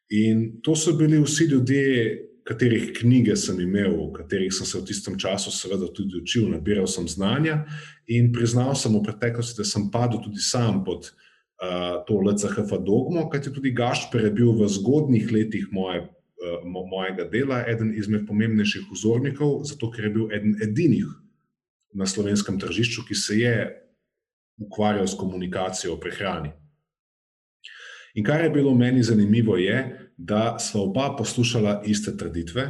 In to so bili vsi ljudje, katerih knjige sem imel, v katerih sem se v tistem času, seveda, tudi učil, nabiral sem znanja in priznal sem v preteklosti, da sem padel tudi sam pod uh, to LCHF dogmo, kajti tudi Gašper je bil v zgodnih letih moje, uh, mo, mojega dela eden izmed pomembnejših vzornikov, zato ker je bil eden edinih na slovenskem tržišču, ki se je ukvarjal s komunikacijo o prehrani. In kar je bilo meni zanimivo, je, da sva oba poslušala iste trditve,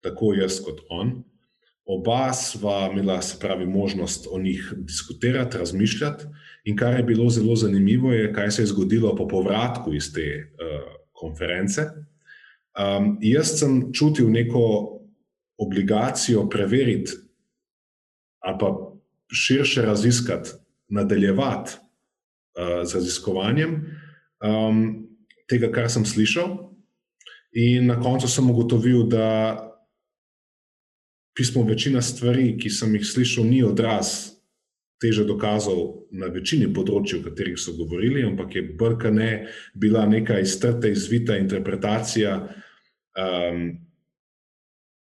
tako jaz kot on. Oba sva imela, se pravi, možnost o njih diskutirati, razmišljati. In kar je bilo zelo zanimivo, je, kaj se je zgodilo po povratku iz te uh, konference. Um, jaz sem čutil neko obligacijo preveriti, ali pa širše raziskati, nadaljevati uh, z raziskovanjem um, tega, kar sem slišal. In na koncu sem ugotovil, da pismo večina stvari, ki sem jih slišal, ni odraz teže dokazov na večini področji, o katerih so govorili, ampak je brkane bila neka iztrta, izvita interpretacija um,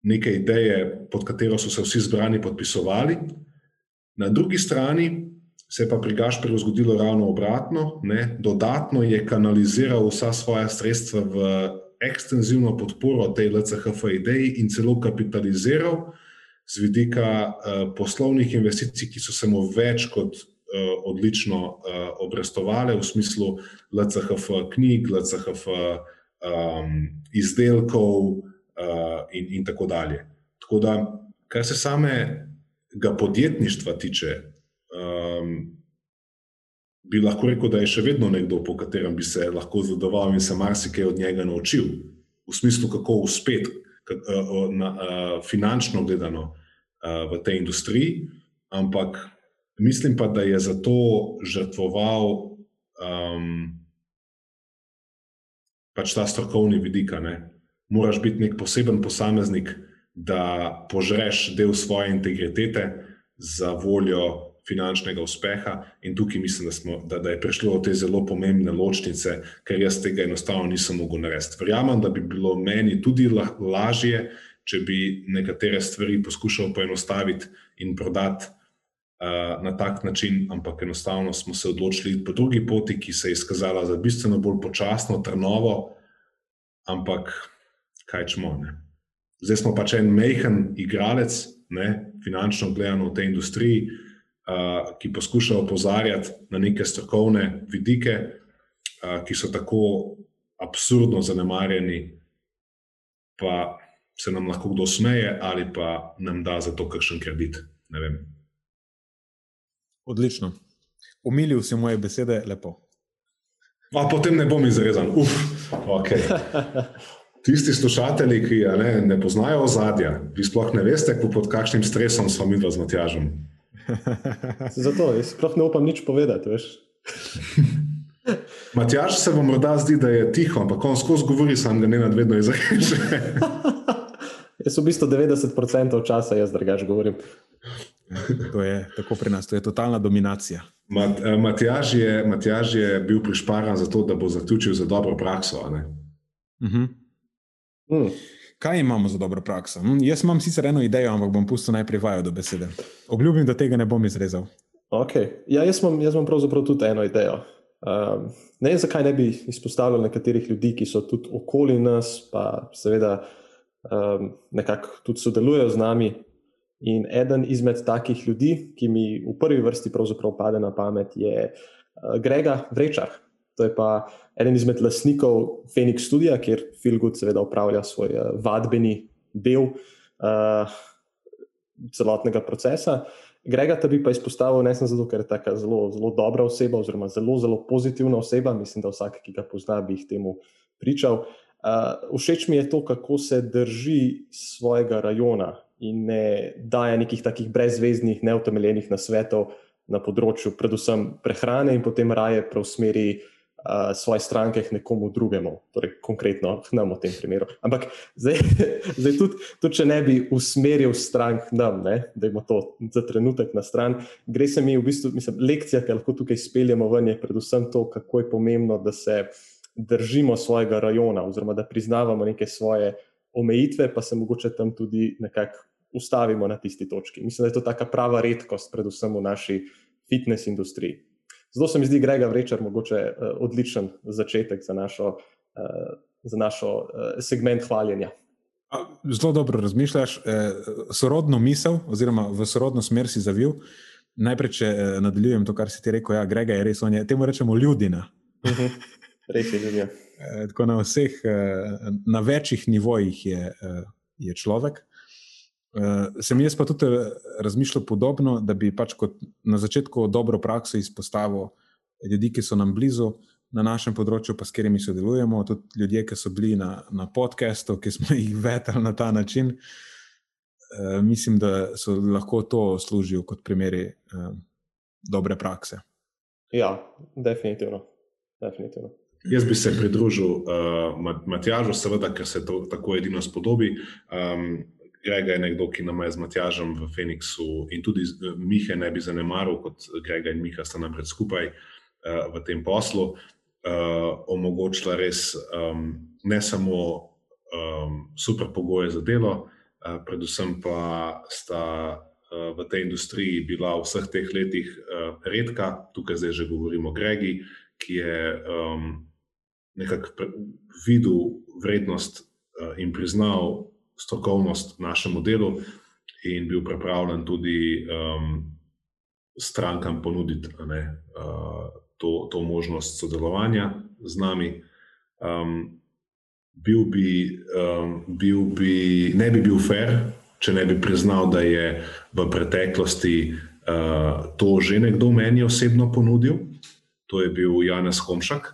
neke ideje, pod katero so se vsi zbrani podpisovali. Na drugi strani se je pa pri Gašperu zgodilo ravno obratno. Ne? Dodatno je kanaliziral vsa svoja sredstva v ekstenzivno podporo tej LCHF ideji in celo kapitaliziral z vidika uh, poslovnih investicij, ki so se mu več kot uh, odlično uh, obrestovale v smislu LCHF knjig, LCHF um, izdelkov uh, in, in tako dalje. Tako da, kar se samega podjetništva tiče, um, bi lahko rekel, da je še vedno nekdo, po katerem bi se lahko zadovoljil in se marsikaj od njega naučil, v smislu, kako uspeti, na, finančno gledano, v tej industriji. Ampak mislim pa, da je za to žrtvoval um, pač ta strokovni vidik. Moraš biti nek poseben posameznik, da požreš del svoje integritete za voljo finančnega uspeha. In tukaj mislim, da, smo, da, da je prišlo do te zelo pomembne ločnice, ker jaz tega enostavno nisem mogel narediti. Verjamem, da bi bilo meni tudi lažje, če bi nekatere stvari poskušal poenostaviti in prodati uh, na tak način, ampak enostavno smo se odločili po drugi poti, ki se je izkazala za bistveno bolj počasno, trnovo, ampak kaj čemo. Ne? Zdaj smo pač en mehen igralec, ne, finančno gledano v tej industriji ki poskuša opozarjati na neke strokovne vidike, ki so tako absurdno zanemarjeni, pa se nam lahko kdo smeje ali pa nam da za to kakšen kredit. Odlično. Umilil si moje besede lepo. A potem ne bom izrezan. Uf, okay. Tisti slušatelji, ki ne, ne poznajo ozadja, vi sploh ne veste, pod kakšnim stresom smo mi z Matjažem. Zato jaz sploh ne upam nič povedati. Matjaž se vam morda zdi, da je tiho, ampak on skozi govori, sam ga ne nadvedno izreče. jaz v bistvu 90% časa jaz drugač govorim. to je tako pri nas, to je totalna dominacija. Mat, eh, Matjaž, je, Matjaž je bil prišparan za to, da bo zaključil za dobro prakso. Uh -huh. mm. Kaj imamo za dobro prakso? Hm, jaz imam sicer eno idejo, ampak bom pustil najprej vajo do besede. Obljubim, da tega ne bom izrezal. Okay. Ja, jaz, imam, jaz imam pravzaprav tudi eno idejo. Um, ne vem, zakaj ne bi izpostavljal nekaterih ljudi, ki so tudi okoli nas, pa seveda um, nekako tudi sodelujejo z nami, In eden izmed takih ljudi, ki mi v prvi vrsti pade na pamet, je uh, Grega Vrečar. To je pa eden izmed lasnikov Phoenix Studia, kjer Filgud seveda upravlja svoj uh, vadbeni del uh, celotnega procesa. Grega bi pa izpostavil ne zato, ker je tako zelo, zelo dobra oseba, oziroma zelo, zelo pozitivna oseba. Mislim, da vsak, ki ga pozna, bi jih temu pričal. Uh, všeč mi je to, kako se drži svojega rajona, in ne daje nekih takih brezvezdnih, neutemeljenih nasvetov na področju, predvsem prehrane, in potem raje preusmeri uh, svoje stranke nekomu drugemu, torej konkretno k nam v tem primeru. Ampak zdaj, zdaj tudi, tudi, če ne bi usmeril strank nam, da imamo to za trenutek na stran, gre se mi v bistvu, mislim, lekcija, ki lahko tukaj speljemo ven, je predvsem to, kako je pomembno, da se držimo svojega rajona, oziroma da priznavamo neke svoje. Omejitve pa se mogoče tam tudi nekako ustavimo na tisti točki. Mislim, da je to taka prava redkost, predvsem v naši fitness industriji. Zato se mi zdi Grega Vrečer mogoče uh, odličen začetek za našo, uh, za našo uh, segment hvaljenja. Zelo dobro razmišljaš, eh, sorodno misel, oziroma v sorodno smer si zavil. Najprej, če eh, nadaljujem to, kar si ti rekel, ja, Grega je res, je, temu rečemo ljudina. Uh mhm. -huh. Res je, ljudje. Eh, tako na vseh, eh, na večjih nivojih je, eh, je človek. Uh, sem jaz pa tudi eh, razmišljal podobno, da bi pač na začetku dobro prakso izpostavil ljudi, ki so nam blizu na našem področju, pa s katerimi sodelujemo, tudi ljudje, ki so bili na, na podkastu, ki smo jih vedeli na ta način. Uh, mislim, da so lahko to služijo kot primeri uh, dobre prakse. Ja, definitivno. definitivno. Jaz bi se pridružil uh, Matjažu, seveda, ker se to tako edino spodobi. Um, Grega je nekdo, ki nam je z Matjažem v Feniksu in tudi Mihe ne bi zanemaril, kot Grega in Miha sta namreč skupaj uh, v tem poslu, uh, omogočila res um, ne samo um, super pogoje za delo, uh, predvsem pa sta uh, v tej industriji bila v vseh teh letih uh, redka, tukaj zdaj že govorimo o Gregi, ki je um, nekako videl vrednost in priznal strokovnost našemu delu in bil pripravljen tudi um, strankam ponuditi ne, uh, to, to možnost sodelovanja z nami. Um, bil bi, um, bil bi, ne bi bil fair, če ne bi priznal, da je v preteklosti uh, to že nekdo meni osebno ponudil. To je bil Janez Homšak.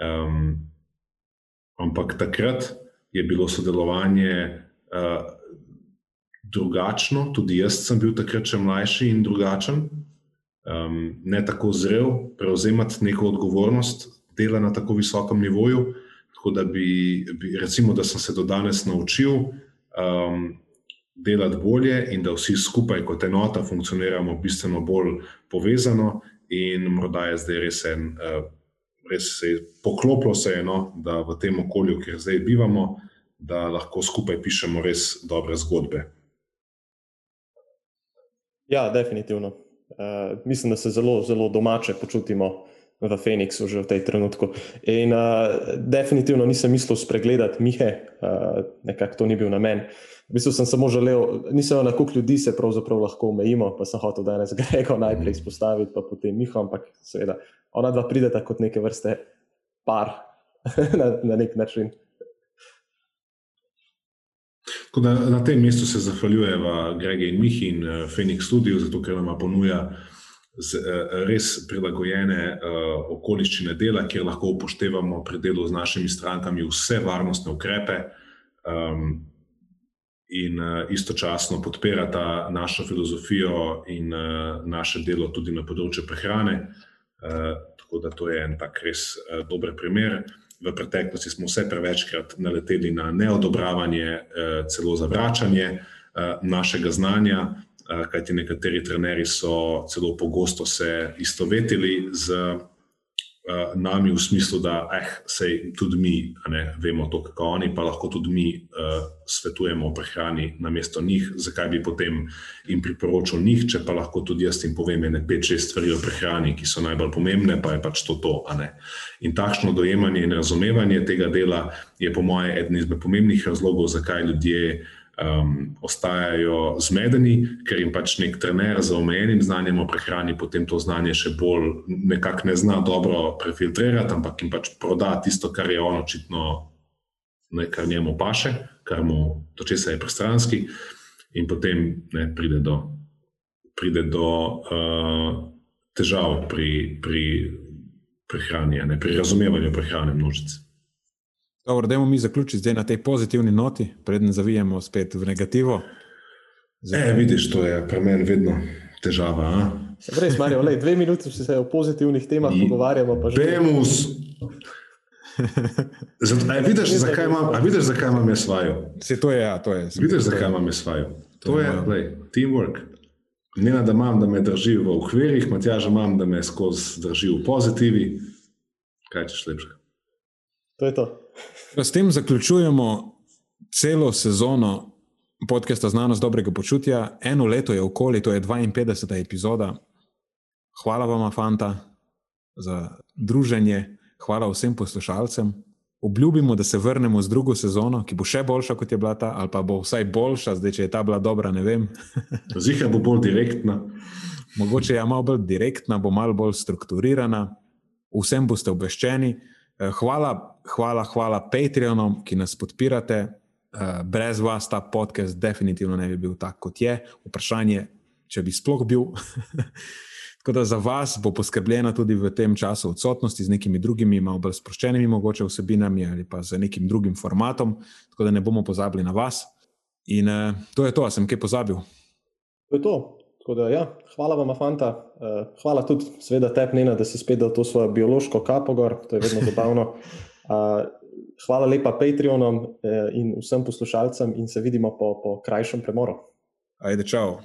Um, ampak takrat je bilo sodelovanje uh, drugačno, tudi jaz sem bil takrat še mlajši in drugačen, um, ne tako zrel, prevzemati neko odgovornost, dela na tako visokem nivoju. Tako da bi, bi recimo, da sem se do danes naučil um, delati bolje in da vsi skupaj kot enota funkcioniramo bistveno bolj povezano, in morda je zdaj res en. Uh, res se je poklopilo, se je, no, da v tem okolju, kjer zdaj bivamo, da lahko skupaj pišemo res dobre zgodbe. Ja, definitivno. Uh, mislim, da se zelo, zelo domače počutimo v Feniksu že v tej trenutku. In uh, definitivno nisem mislil spregledati Mihe, uh, nekako to ni bil namen. V bistvu sem samo želel, nisem na koliko ljudi se pravzaprav lahko omejimo, pa sem hotel danes Grego najprej izpostaviti, pa potem Miho, ampak seveda ona dva prideta kot neke vrste par na, na nek način. Da, na tem mestu se zahvaljujemo Gregi in Mihi in uh, Phoenix Studio, zato ker nam ponuja z, res prilagojene okoliščine dela, kjer lahko upoštevamo pri delu z našimi strankami vse varnostne ukrepe. Um, in uh, istočasno podpirata našo filozofijo in uh, naše delo tudi na področju prehrane. Uh, tako da to je en tak res uh, dober primer. V preteklosti smo vse prevečkrat naleteli na neodobravanje, uh, celo zavračanje uh, našega znanja, kajti nekateri trenerji so celo pogosto se istovetili z uh, nami v smislu, da eh, sej tudi mi ne, vemo to, kako oni, pa lahko tudi mi uh, svetujemo o prehrani na mesto njih, zakaj bi potem jim priporočil njih, če pa lahko tudi jaz jim povem ne pet, šest stvari o prehrani, ki so najbolj pomembne, pa je pač to to. In takšno dojemanje in razumevanje tega dela je po mojem eden izmed pomembnih razlogov, zakaj ljudje um, ostajajo zmedeni, ker jim pač nek trener z omejenim znanjem o prehrani potem to znanje še bolj nekako ne zna dobro prefiltrirati, ampak jim pač proda tisto, kar je on očitno, ne, kar njemu paše, kar mu to česa je prestranski, in potem ne, pride do, pride do uh, težav pri, pri prehrani, ne, pri razumevanju prehrane množice. Dobro, dajmo mi zaključiti zdaj na tej pozitivni noti, preden zavijemo spet v negativo. Zdaj, e, vidiš, to je pri meni vedno težava. Res, Marijo, lej, dve minuti se o pozitivnih temah I, pogovarjamo. Demus. Zato, a, vidiš, zakaj imam, a vidiš, zakaj imam jaz vajo? Se to je, ja, to je. Vidiš, zakaj imam jaz vajo? To, to je, lej, teamwork. Ne da imam, da me drži v okvirih, Matjaža imam, da me skozi drži v pozitivi. Kaj češ lepše? To je to. S tem zaključujemo celo sezono podcasta Znanost dobrega počutja. Eno leto je okoli, to je 52. epizoda. Hvala vam, Fanta, za druženje, hvala vsem poslušalcem. Obljubimo, da se vrnemo z drugo sezono, ki bo še boljša kot je bila ta, ali pa bo vsaj boljša, zdaj če je ta bila dobra, ne vem. Zihar bo bolj direktna. Mogoče je malo bolj direktna, bo malo bolj strukturirana, vsem boste obveščeni. Hvala, hvala, hvala Patreonom, ki nas podpirate. Eh, brez vas ta podcast definitivno ne bi bil tak, kot je. Vprašanje, če bi sploh bil. Tako da za vas bo poskrbljeno tudi v tem času odsotnosti z nekimi drugimi, malo bolj sproščenimi, mogoče vsebinami ali pa z nekim drugim formatom, tako da ne bomo pozabili na vas. In uh, to je to, sem kaj pozabil. To je to. Da, ja, hvala vam, Fanta. Uh, hvala tudi, seveda, tebi, da si spet dal to svojo biološko kapo gor, to je vedno zabavno. Uh, hvala lepa Patreonom uh, in vsem poslušalcem, in se vidimo po, po krajšem premoru. Ajde, čau.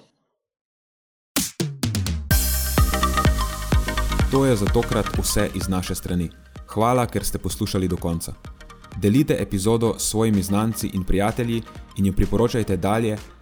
To je za tokrat vse iz naše strani. Hvala, ker ste poslušali do konca. Delite epizodo s svojimi znanci in prijatelji in jo priporočajte dalje